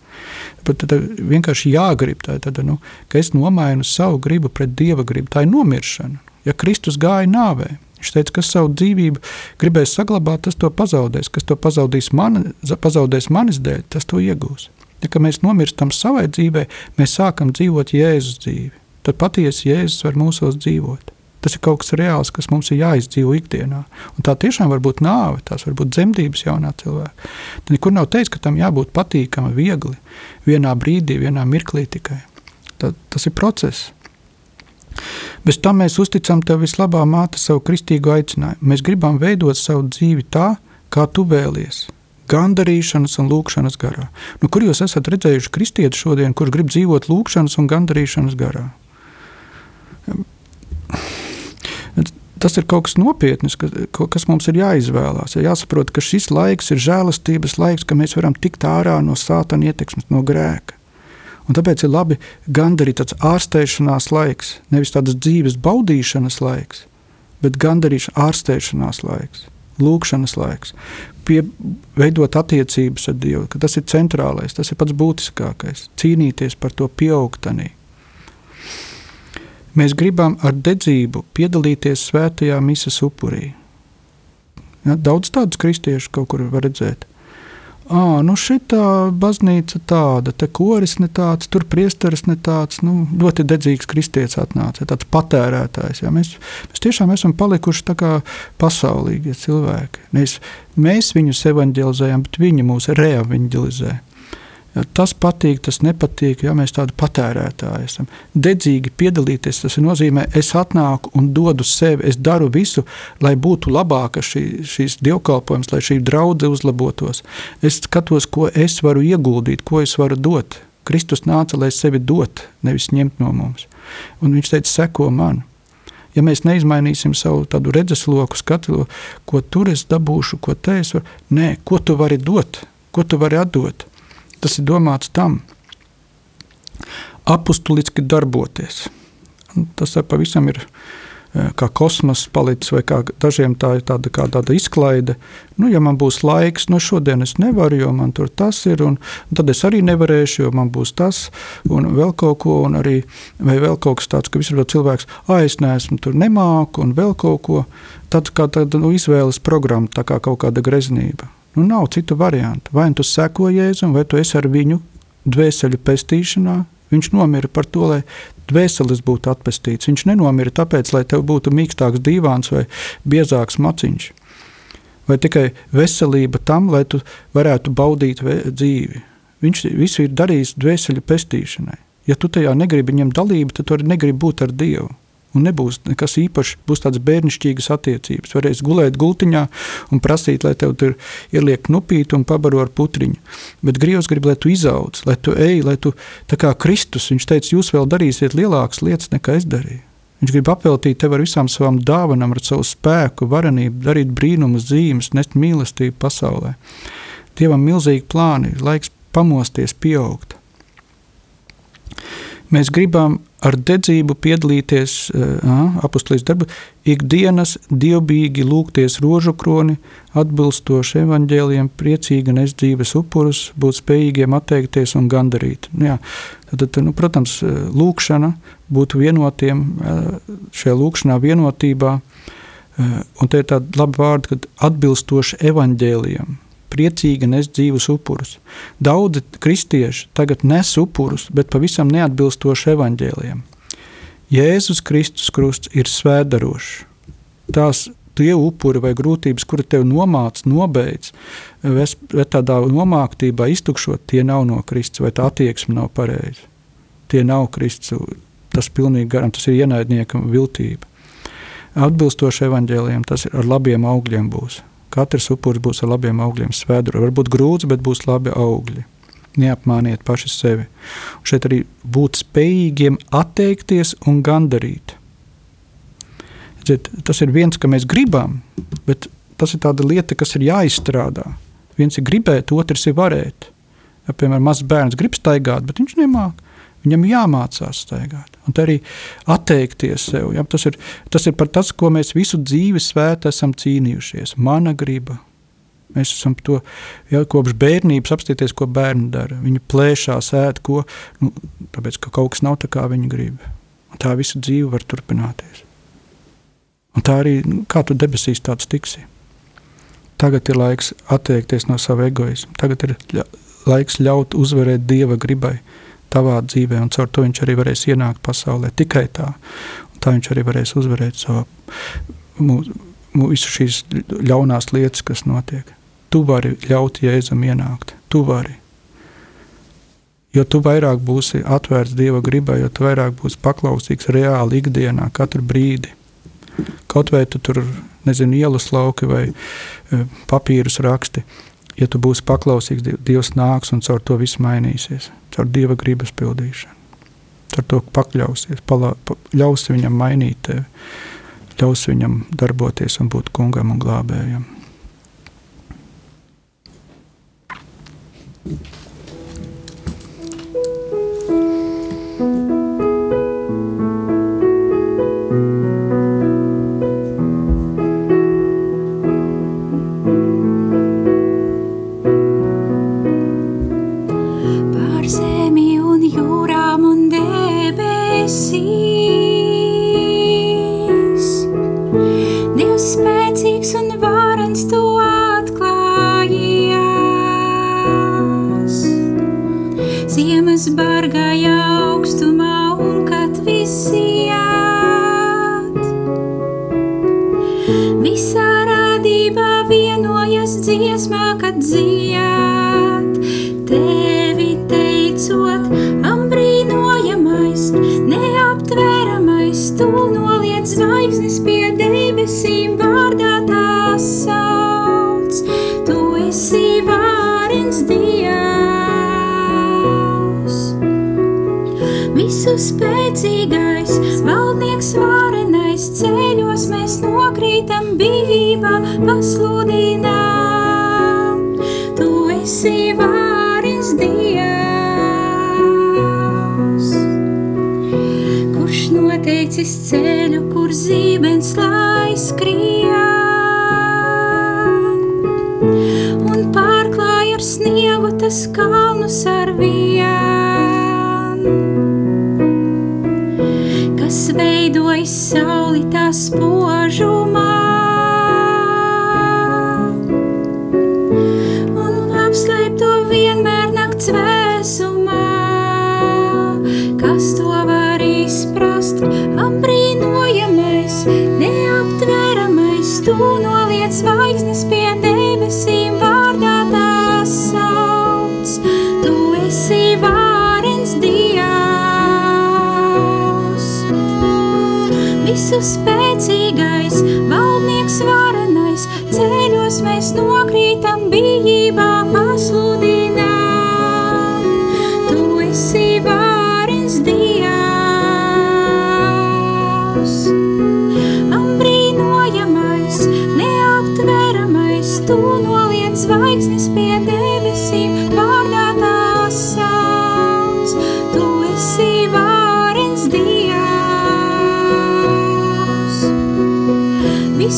Bet tad vienkārši jāgrib, tā, tad, nu, ka es nomainu savu gribu pret Dieva gribu. Tā ir nomiršana. Ja Kristus gāja nāvē, Viņš teica, kas savu dzīvību gribēs saglabāt, tas to pazaudēs. Kas to pazaudīs man, pazaudēs manis dēļ, tas to iegūs. Ja mēs nomirstam savai dzīvei, mēs sākam dzīvot Jēzus dzīvi. Tad patiesi Jēzus var mūsos dzīvot. Tas ir kaut kas reāls, kas mums ir jāizdzīvo ikdienā. Un tā tiešām var būt nāve, tās var būt dzemdības jaunā cilvēka. Tad nekur nav teikts, ka tam jābūt patīkami, viegli, vienā brīdī, vienā mirklī tikai. Tad, tas ir process. Bez tam mēs uzticam tev vislabā māte savu kristīgo aicinājumu. Mēs gribam veidot savu dzīvi tā, kā tu vēlies. Gandarīšanas un lūkšanas garā. Nu, kur jūs esat redzējuši kristieti šodien, kurš grib dzīvot lūkšanas un gandarīšanas garā? Tas ir kaut kas nopietns, kas, kas mums ir jāizvēlās. Ja jāsaprot, ka šis laiks ir žēlastības laiks, ka mēs varam tikt ārā no sātana ietekmes, no grēka. Un tāpēc ir labi gandarīt tāds ārstēšanās laiks, nevis tādas dzīves baudīšanas laiks, bet gandarīšanās ārstēšanās laiks, lūkšanas laiks, pie, veidot attiecības ar Dievu, ka tas ir centrālais, tas ir pats būtiskākais, cīnīties par to pieaugtanī. Mēs gribam ar dedzību piedalīties svētajā misas upurī. Ja, daudz tādus kristiešus kaut kur var redzēt. Ah, nu šī baznīca tāda, te koris ne tāds, tur priesteris ne tāds. Nu, ļoti dedzīgs kristietis atnāca, tāds patērētājs. Ja. Mēs, mēs tiešām esam palikuši tā kā pasaulīgie cilvēki. Mēs, mēs viņus evanģelizējam, bet viņi mūs reevanģelizē. Tas patīk, tas nepatīk, ja mēs tādi patērētāji esam. Dedzīgi piedalīties, tas nozīmē, es atnāku un dodu sevi, es daru visu, lai būtu labāka šī, šīs dievkalpojums, lai šī draudzene uzlabotos. Es skatos, ko es varu ieguldīt, ko es varu dot. Kristus nāca, lai sevi dot, nevis ņemt no mums. Un viņš teica, seko man. Ja mēs neizmainīsim savu tādu redzesloku, skatu, ko tur es dabūšu, ko te es varu, nē, ko tu vari dot, ko tu vari atdot tas ir domāts tam, apustuliski darboties. Tas pavisam ir e, kā kosmoss palicis, vai kā dažiem tā ir tāda, kā tāda izklaide. Nu, ja man būs laiks, nu, šodienas es nevaru, jo man tur tas ir, un, tad es arī nevarēšu, jo man būs tas, un vēl kaut ko, un arī, vēl kaut kas tāds, ka visur cilvēks, ah, es neesmu tur nemāku, un vēl kaut ko. Tad kā tāda nu, izvēles programma, tā kā kaut kāda greznība. Nu, nav citu variantu. Vai nu tu seko Jēzum, vai tu esi ar viņu dvēseli pestīšanā. Viņš nomira par to, lai dvēseles būtu atpestīts. Viņš nenomira tāpēc, lai tev būtu mīkstāks divāns vai biezāks maciņš. Vai tikai veselība tam, lai tu varētu baudīt dzīvi. Viņš visu ir darījis dvēseli pestīšanai. Ja tu tajā negribi ņemt dalību, tad tu arī negribi būt ar Dievu un nebūs nekas īpašs. Būs tādas bērnišķīgas attiecības. Varēs gulēt gultiņā un prasīt, lai tev tur ieliek nupīti un pabaro ar putriņu. Bet Dievs grib, lai tu izaudz, lai tu ej, lai tu tā kā Kristus. Viņš teica, jūs vēl darīsiet lielākas lietas nekā es darīju. Viņš grib apveltīt tevi ar visām savām dāvanām, ar savu spēku, varenību, darīt brīnumus, zīmes, nest mīlestību pasaulē. Dievam ir milzīgi plāni, laiks pamosties, pieaugt. Mēs gribam ar dedzību piedalīties uh, apakstulīs darbā, ikdienas dievbijīgi lūgties rožu kroni, atbilstoši evaņģēliem, priecīgi nes dzīves upurus, būt spējīgiem atteikties un gandarīt. Nu, jā, tad, nu, protams, lūkšana, būt vienotiem šajā lūkšanā vienotībā, un te ir tāda laba vārda, kad atbilstoši evaņģēliem priecīgi nes dzīvus upurus. Daudzi kristieši tagad nes upurus, bet pavisam neatbilstoši evaņģēliem. Jēzus Kristus krusts ir svēdarošs. Tās tie upuri vai grūtības, kuri tev nomāca, nobeidz, vai tādā nomāktībā iztukšot, tie nav no Kristus, vai tā attieksme nav pareiza. Tie nav Kristus, tas pilnīgi garam, tas ir ienaidniekam viltība. Atbilstoši evaņģēliem, tas ir ar labiem augļiem būs Katrs upuris būs ar labiem augļiem svētdru. Varbūt grūts, bet būs labi augļi. Neapmāniet paši sevi. Un šeit arī būt spējīgiem atteikties un gandarīt. Zet, tas ir viens, ka mēs gribam, bet tas ir tāda lieta, kas ir jāizstrādā. Viens ir gribēt, otrs ir varēt. Ja, piemēram, mazs bērns grib staigāt, bet viņš nemāķi. Viņam jāmācās staigāt, un arī atteikties sev. Ja? Tas, ir, tas ir par tas, ko mēs visu dzīvi svētā esam cīnījušies. Mana griba. Mēs esam to jau kopš bērnības apstāties, ko bērni dara. Viņi plēšās, ēd ko, nu, tāpēc ka kaut kas nav tā, kā viņi grib. Un tā visu dzīvi var turpināties. Un tā arī, nu, kā tu debesīs tāds tiksi. Tagad ir laiks atteikties no sava egoisma. Tagad ir laiks ļaut uzvarēt Dieva gribai tavā dzīvē, un caur to viņš arī varēs ienākt pasaulē. Tikai tā. Un tā viņš arī varēs uzvarēt savu, mūsu, visu šīs ļaunās lietas, kas notiek. Tu vari ļaut Jēzum ienākt. Tu vari. Jo tu vairāk būsi atvērts Dieva gribai, jo tu vairāk būsi paklausīgs reāli ikdienā, katru brīdi. Kaut vai tu tur, nezinu, ielas lauki vai e, papīrus raksti, ja tu būsi paklausīgs, Dievs nāks un caur to viss mainīsies, caur Dieva gribas pildīšanu. Ar to pakļausies, palā, pa, ļausi viņam mainīt tevi, ļausi viņam darboties un būt kungam un glābējam. rītam bīva pasludinām, tu esi vārins Dievs. Kurš noteicis ceļu, kur zībens lai skrien, un pārklāj ar sniegu tas kalnus ar vien, kas veidojas sauli tās pūles, visu spēcīgais,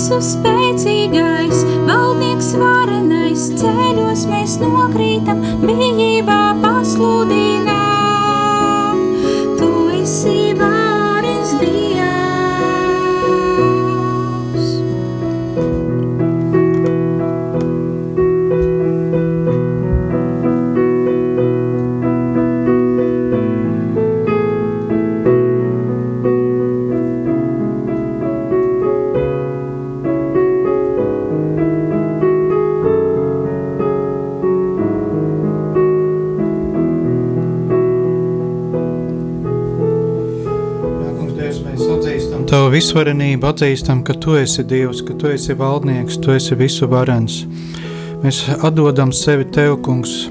Visu spēcīgais, valdnieks varenais, ceļos mēs nokrītam, visvarenību atzīstam, ka Tu esi Dievs, ka Tu esi valdnieks, Tu esi visu varens. Mēs atdodam sevi Tev, Kungs.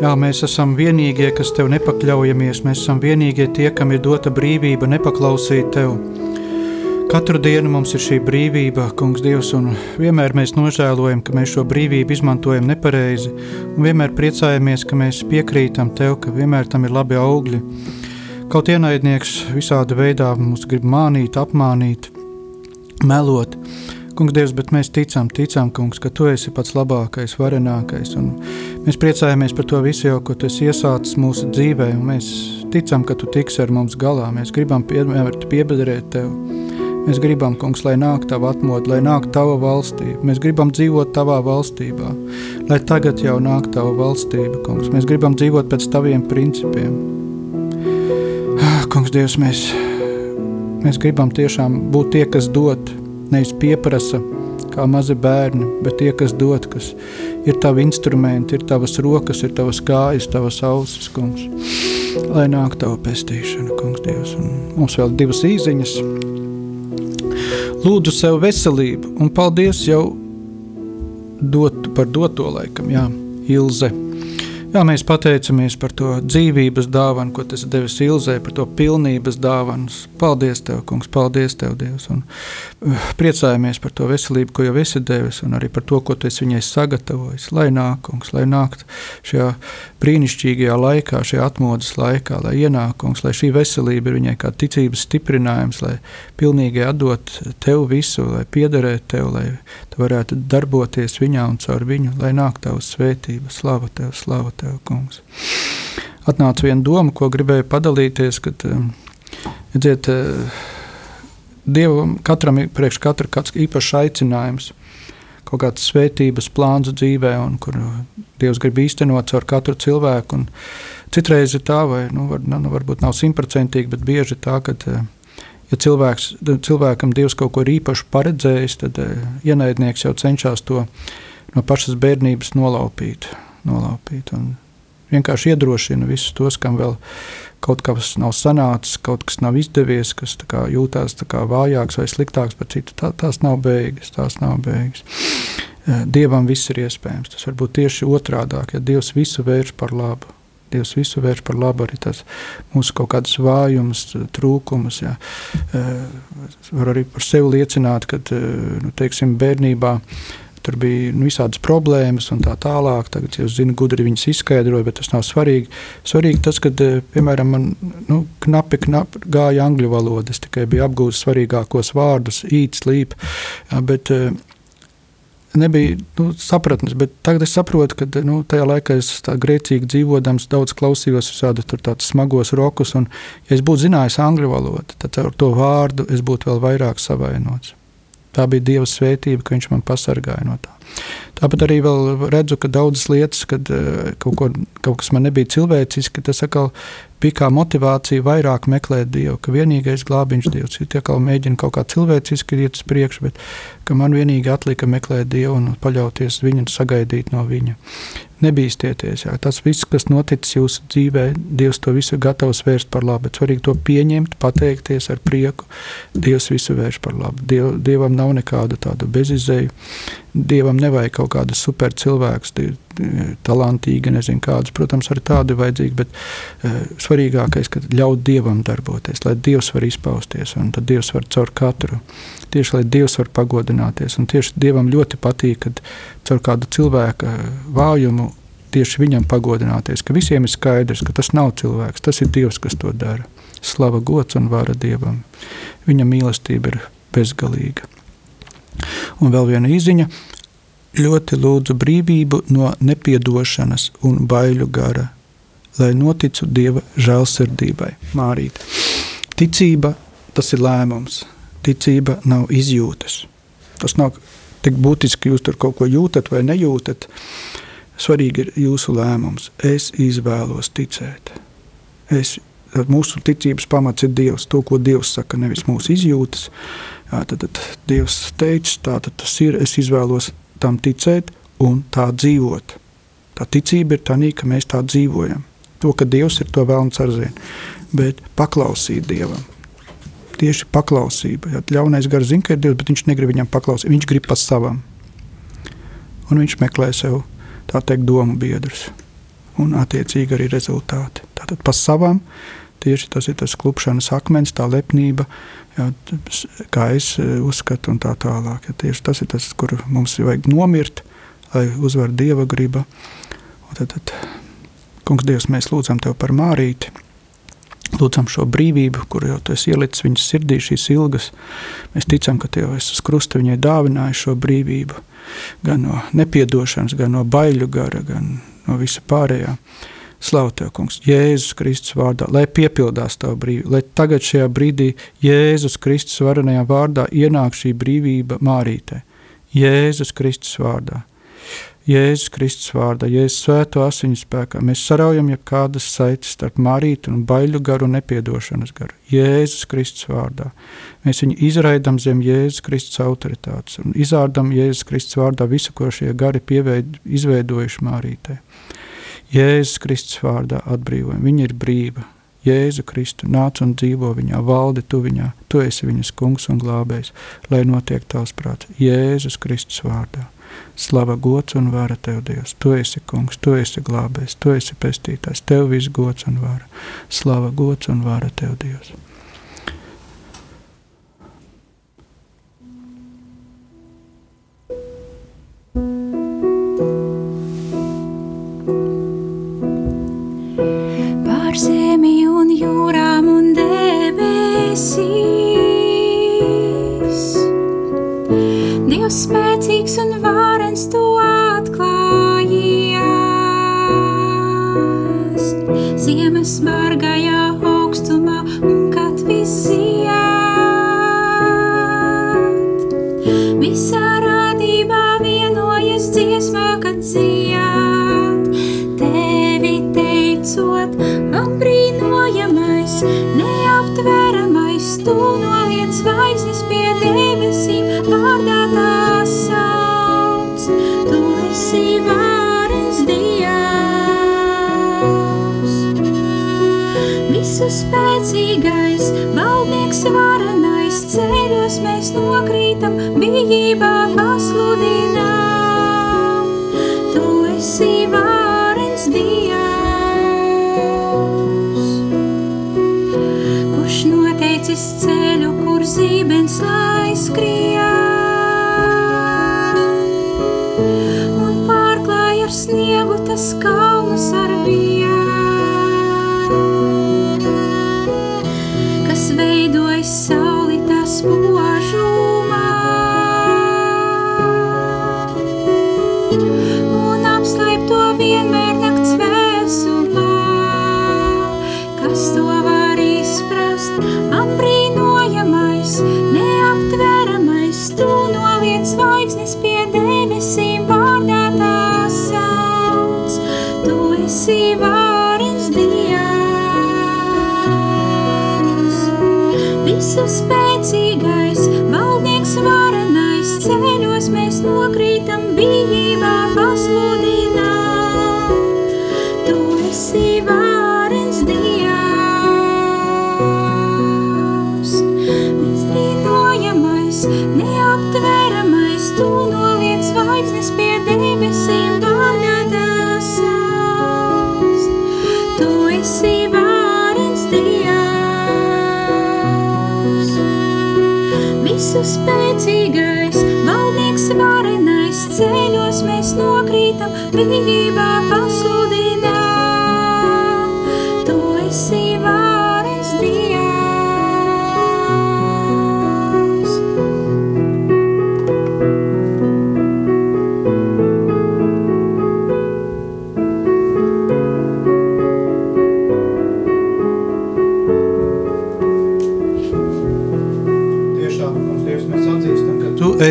Jā, mēs esam vienīgie, kas Tev nepakļaujamies. Mēs esam vienīgie tie, kam ir dota brīvība nepaklausīt Tev. Katru dienu mums ir šī brīvība, Kungs, Dievs, un vienmēr mēs nožēlojam, ka mēs šo brīvību izmantojam nepareizi, un vienmēr priecājamies, ka mēs piekrītam Tev, ka vienmēr tam ir labi augļi. Kaut ienaidnieks visādi veidā mums grib mānīt, apmānīt, melot. Kungs, Dievs, bet mēs ticam, ticam, kungs, ka Tu esi pats labākais, varenākais. Mēs priecājamies par to visu, jau, ko Tu esi iesācis mūsu dzīvē, mēs ticam, ka Tu tiksi ar mums galā. Mēs gribam piemērt, piebedarēt Tev. Mēs gribam, kungs, lai nāk tava atmodu, lai nāk tava valstība. Mēs gribam dzīvot tavā valstībā, lai tagad jau nāk tava valstība, kungs. Mēs gribam dzīvot pēc taviem principiem. Kungs, Dievs, mēs, mēs gribam tiešām būt tie, kas dod, nevis pieprasa, kā mazi bērni, bet tie, kas dod, kas ir tavi instrumenti, ir tavas rokas, ir tavas kājas, tavas ausis, kungs. Lai nāk tava pestīšana, kungs, Dievs. Un mums vēl divas īziņas lūdzu sev veselību, un paldies jau dot, par doto laikam, jā, Ilze. Jā, mēs pateicamies par to dzīvības dāvanu, ko tas devis Ilzē, par to pilnības dāvanu. Paldies, Tev, Kungs, paldies, Tev, Dievs. Un, uh, priecājamies par to veselību, ko jau esi devis, un arī par to, ko Tu esi viņai sagatavojis. Lai nāk, Kungs, lai nāk šajā brīnišķīgajā laikā, šajā atmodas laikā, lai ienāk, Kungs, lai šī veselība ir viņai kā ticības stiprinājums, lai pilnīgi atdot Tev visu, lai piederētu Tev, lai Tu varētu darboties viņā un caur viņu, lai nāk Tavs svētība, slava Tev, slava Tev tev, kungs. Atnāca viena doma, ko gribēju padalīties, kad, redziet, Dievam katram ir priekš katra kāds īpašs aicinājums, kaut kāds svētības plāns dzīvē, un kur Dievs grib īstenot caur katru cilvēku. Un citreiz ir tā, vai nu, var, nu, varbūt nav simtprocentīgi, bet bieži tā, ka ja cilvēks, cilvēkam Dievs kaut ko ir īpaši paredzējis, tad ienaidnieks jau cenšas to no pašas bērnības nolaupīt nolaupīt. Un vienkārši iedrošina visus tos, kam vēl kaut kas nav sanācis, kaut kas nav izdevies, kas kā, jūtās kā vājāks vai sliktāks par citu. Tā, tās nav beigas, tās nav beigas. Eh, Dievam viss ir iespējams. Tas var būt tieši otrādi, ja Dievs visu vērš par labu. Dievs visu vērš par labu, arī tas mūsu kaut kādas vājumus, trūkumus. Jā. Eh, var arī par sevi liecināt, ka eh, nu, teiksim, bērnībā tur bija nu, visādas problēmas un tā tālāk. Tagad es zinu, gudri viņas izskaidroju, bet tas nav svarīgi. Svarīgi tas, ka, eh, piemēram, man nu, knapi, knapi gāja angļu valoda. Es tikai biju apgūlis svarīgākos vārdus, īets, līp. Bet, eh, Nebija nu, sapratnes, bet tagad es saprotu, ka nu, tajā laikā es grēcīgi dzīvodams, daudz klausījos visādus smagos rokus. Un, ja es būtu zinājis angļu valodu, tad ar to vārdu es būtu vēl vairāk savainots. Tā bija Dieva svētība, ka Viņš man pasargāja no tā. Tāpat arī redzu, ka daudzas lietas, kad eh, kaut, ko, kaut kas man nebija cilvēciski, tas atkal bija kā motivācija vairāk meklēt Dievu, ka vienīgais glābiņš Dievs ir. Tie mēģina kaut kā cilvēciski iet uz priekšu, bet man vienīgi atlika meklēt Dievu un paļauties viņu un sagaidīt no viņa nebīsties. Tas viss, kas noticis jūsu dzīvē, Dievs to visu gatavs vērst par labu. Svarīgi to pieņemt, pateikties ar prieku. Dievs visu vērš par labu. Diev, dievam nav nekāda tāda bezizēja. Dievam nevajag kaut kādas super cilvēks, talantīgi, nezinu kādus. Protams, arī tādi vajadzīgi, bet uh, svarīgākais ir ļaut Dievam darboties, lai Dievs var izpausties, un tad Dievs var caur katru. Tieši lai Dievs var pagodināties, un tieši Dievam ļoti patīk, kad caur kādu cilvēka vājumu tieši viņam pagodināties, ka visiem ir skaidrs, ka tas nav cilvēks, tas ir Dievs, kas to dara. Slava, gods un vara Dievam. Viņa mīlestība ir bezgalīga. Un vēl viena izziņa. Ļoti lūdzu brīvību no nepiedošanas un baiļu gara, lai noticu Dieva žēlsirdībai. Mārīt. Ticība tas ir lēmums. Ticība nav izjūtas. Tas nav tik būtiski, jūs tur kaut ko jūtat vai nejūtat. Svarīgi ir jūsu lēmums. Es izvēlos ticēt. Es, mūsu ticības pamats ir Dievs, to, ko Dievs saka, nevis mūsu izjūtas. Jā, tad, tad Dievs teica, tā tas ir. Es izvēlos tam ticēt un tā dzīvot. Tā ticība ir tā, ka mēs tā dzīvojam. To, ka Dievs ir to vēlams ar zinu, bet paklausīt Dievam. tieši paklausība. Ja ļaunais gars zina, ka ir Dievs, bet viņš negrib viņam paklausīt. Viņš grib pa savam. Un viņš meklē sev tā teikt domu biedrus. Un attiecīgi arī rezultāti. Tātad pa savam tieši tas ir tas klupšanas akmens, tā lepnība, jā, kā es e, uzskatu un tā tālāk. Ja tieši tas ir tas, kur mums vajag nomirt, lai uzvar Dieva griba. Un tad, tad, kungs Dievs, mēs lūdzam Tev par Mārīti, Lūdzam šo brīvību, kur jau esi ielicis viņas sirdī, šīs ilgas. Mēs ticam, ka Tev esi uz krusta viņai dāvinājis šo brīvību. Gan no nepiedošanas, gan no baiļu gara, gan no visa pārējā. Slavu Tev, Kungs, Jēzus Kristus vārdā, lai piepildās Tavu brīvību, lai tagad šajā brīdī Jēzus Kristus varenajā vārdā ienāk šī brīvība mārītē. Jēzus Kristus vārdā. Jēzus Kristus vārdā, Jēzus svēto asiņu spēkā. Mēs saraujam jau kādas saites starp marītu un baiļu garu un nepiedošanas garu. Jēzus Kristus vārdā. Mēs viņu izraidām zem Jēzus Kristus autoritātes un izārdam Jēzus Kristus vārdā visu, ko šie gari pieveid, izveidojuši marītē. Jēzus Kristus vārdā atbrīvojam. Viņa ir brīva. Jēzu Kristu nāc un dzīvo viņā, valdi tu viņā, tu esi viņas kungs un glābējs, lai notiek tavs prāts. Jēzus Kristus vārdā. Slava, gods un vara tev, Dievs. Tu esi kungs, tu esi glābējs, tu esi pestītājs. Tev viss gods un vara. Slava, gods un vara tev, Dievs. Debesīm. Dievs spēcīgs un vārens tu atklājies. Ziemas bargajā augstumā un kad viss ziet. Bijībā pasludinām. Tu esi vārens Dievs. Kurš noteicis ceļu, kur zībens lai skrien un pārklāj ar sniegu tas kalnus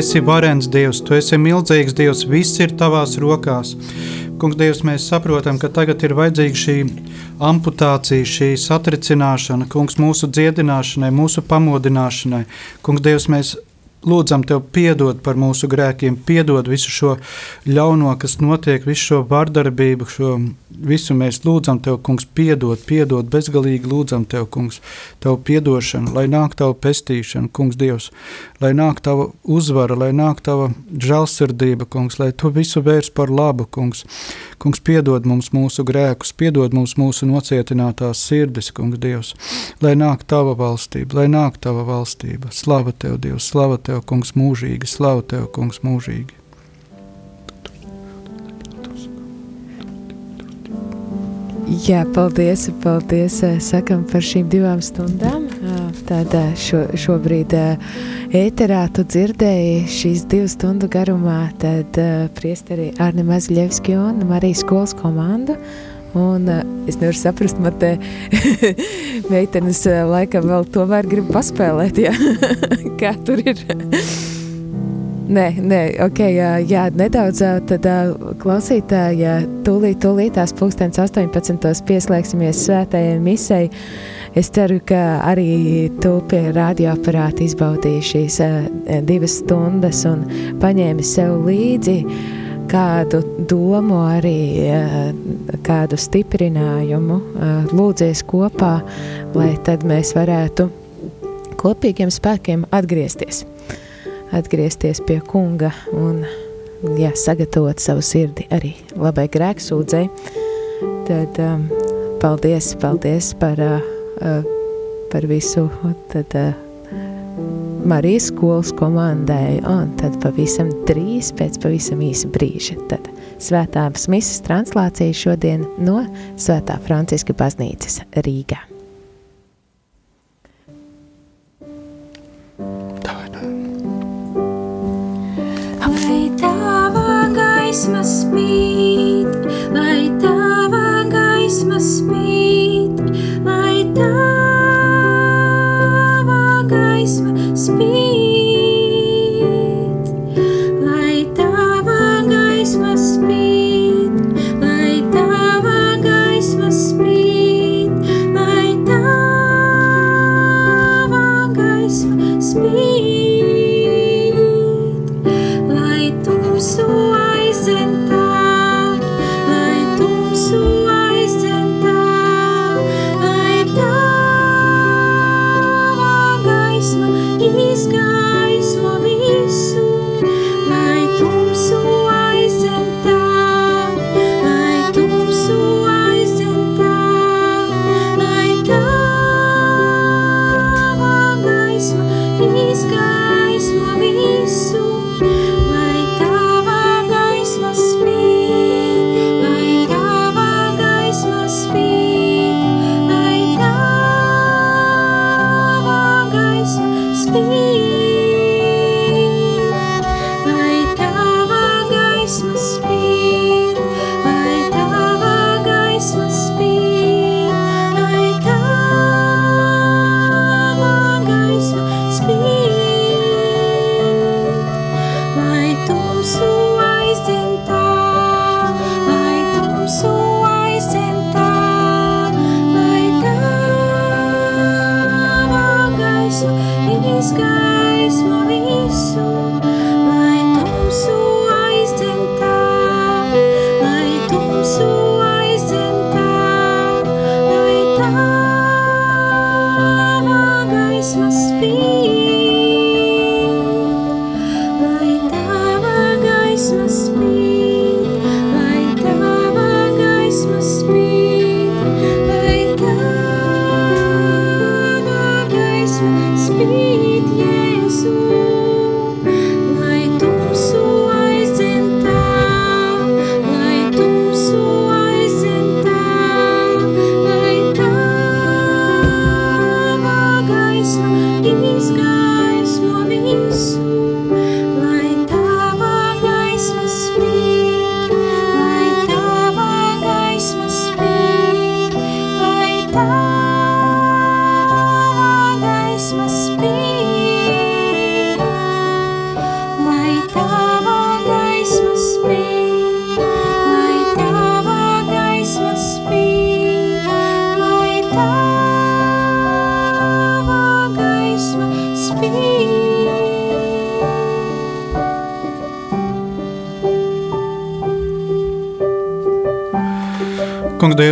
esi varens Dievs, Tu esi milzīgs Dievs, viss ir Tavās rokās. Kungs, Dievs, mēs saprotam, ka tagad ir vajadzīga šī amputācija, šī satricināšana, Kungs, mūsu dziedināšanai, mūsu pamodināšanai. Kungs, Dievs, mēs lūdzam Tev piedod par mūsu grēkiem, piedod visu šo ļauno, kas notiek, visu šo vardarbību, šo visu mēs lūdzam Tev, kungs, piedod, piedod, bezgalīgi lūdzam Tev, kungs, Tavu piedošanu, lai nāk Tava pestīšana, kungs, Dievs, lai nāk Tava uzvara, lai nāk Tava žēlsirdība, kungs, lai Tu visu vērs par labu, kungs. Kungs, piedod mums mūsu grēkus, piedod mums mūsu nocietinātās sirdis, kungs, Dievs, lai nāk Tava valstība, lai nāk Tava valstība. Slava Tev, Dievs, slava Tev, kungs, mūžīgi, slava Tev, kungs, mūžīgi. Jā, paldies, paldies eh, sakam par šīm divām stundām. Tad šo, šobrīd ēterā tu dzirdēji šīs divu stundu garumā, tad priesteri Arni Mazļevski un Marijas skolas komandu. Un es nevaru saprast, man te <laughs> meitenes laikam vēl tomēr grib paspēlēt, jā. <laughs> kā tur ir. Nē, nē, ok, jā, nedaudz tad klausītāji, tūlīt, tūlīt tās pulkstens 18. pieslēgsimies svētajai misei. Es ceru, ka arī tu pie radioaparāta izbaudīji šīs divas stundas un paņēmi sev līdzi kādu domu, arī kādu stiprinājumu, lūdzies kopā, lai tad mēs varētu kopīgiem spēkiem atgriezties atgriezties pie kunga un jā, sagatavot savu sirdi arī labai grēksūdzei. Tad um, paldies, paldies par, uh, par visu tad, uh, Marijas skolas komandai un tad pavisam drīz pēc pavisam īsa brīža. Tad svētās misas translācija šodien no Svētā Franciska baznīcas Rīgā. Gaisma spīd, lai tava gaisma spīd, lai tava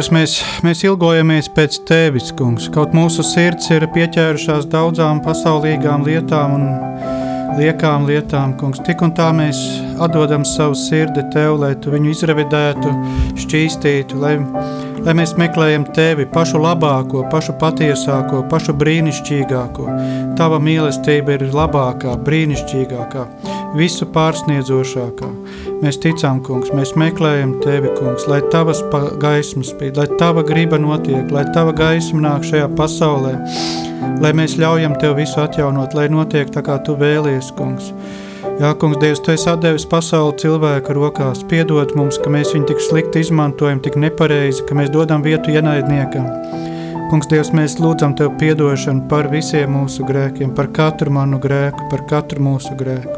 Dievs, mēs, mēs ilgojamies pēc Tevis, kungs. Kaut mūsu sirds ir pieķērušās daudzām pasaulīgām lietām un liekām lietām, kungs. Tik un tā mēs atdodam savu sirdi Tev, lai Tu viņu izrevidētu, šķīstītu, lai, lai mēs meklējam Tevi pašu labāko, pašu patiesāko, pašu brīnišķīgāko. Tava mīlestība ir labākā, brīnišķīgākā, visu pārsniedzošākā. Mēs ticām, kungs, mēs meklējam tevi, kungs, lai tavas gaismas spīd, lai tava griba notiek, lai tava gaisma nāk šajā pasaulē, lai mēs ļaujam tev visu atjaunot, lai notiek tā kā tu vēlies, kungs. Jā, kungs, Dievs, tu esi atdevis pasauli cilvēku rokās, piedod mums, ka mēs viņu tik slikti izmantojam, tik nepareizi, ka mēs dodam vietu ienaidniekam. Kungs, Dievs, mēs lūdzam Tev piedošanu par visiem mūsu grēkiem, par katru manu grēku, par katru mūsu grēku.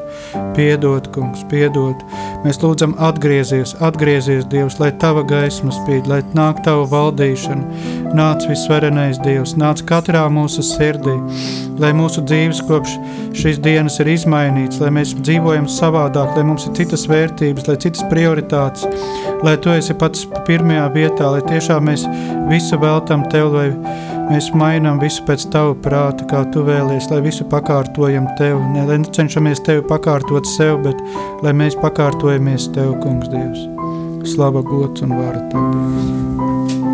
Piedod, kungs, piedod. Mēs lūdzam atgriezies, atgriezies, Dievs, lai Tava gaisma spīd, lai nāk Tava valdīšana. Nāc visvarenais Dievs, nāc katrā mūsu sirdī, lai mūsu dzīves kopš šīs dienas ir izmainīts, lai mēs dzīvojam savādāk, lai mums ir citas vērtības, lai citas prioritātes, lai Tu esi pats pirmajā vietā, lai tiešām mēs visu veltam Tev, lai mēs mainām visu pēc Tava prāta, kā Tu vēlies, lai visu pakārtojam Tev, ne, lai cenšamies Tevi pakārtot sev, bet lai mēs pakārtojamies Tev, Kungs Dievs. Slava, gods un vārda Tev.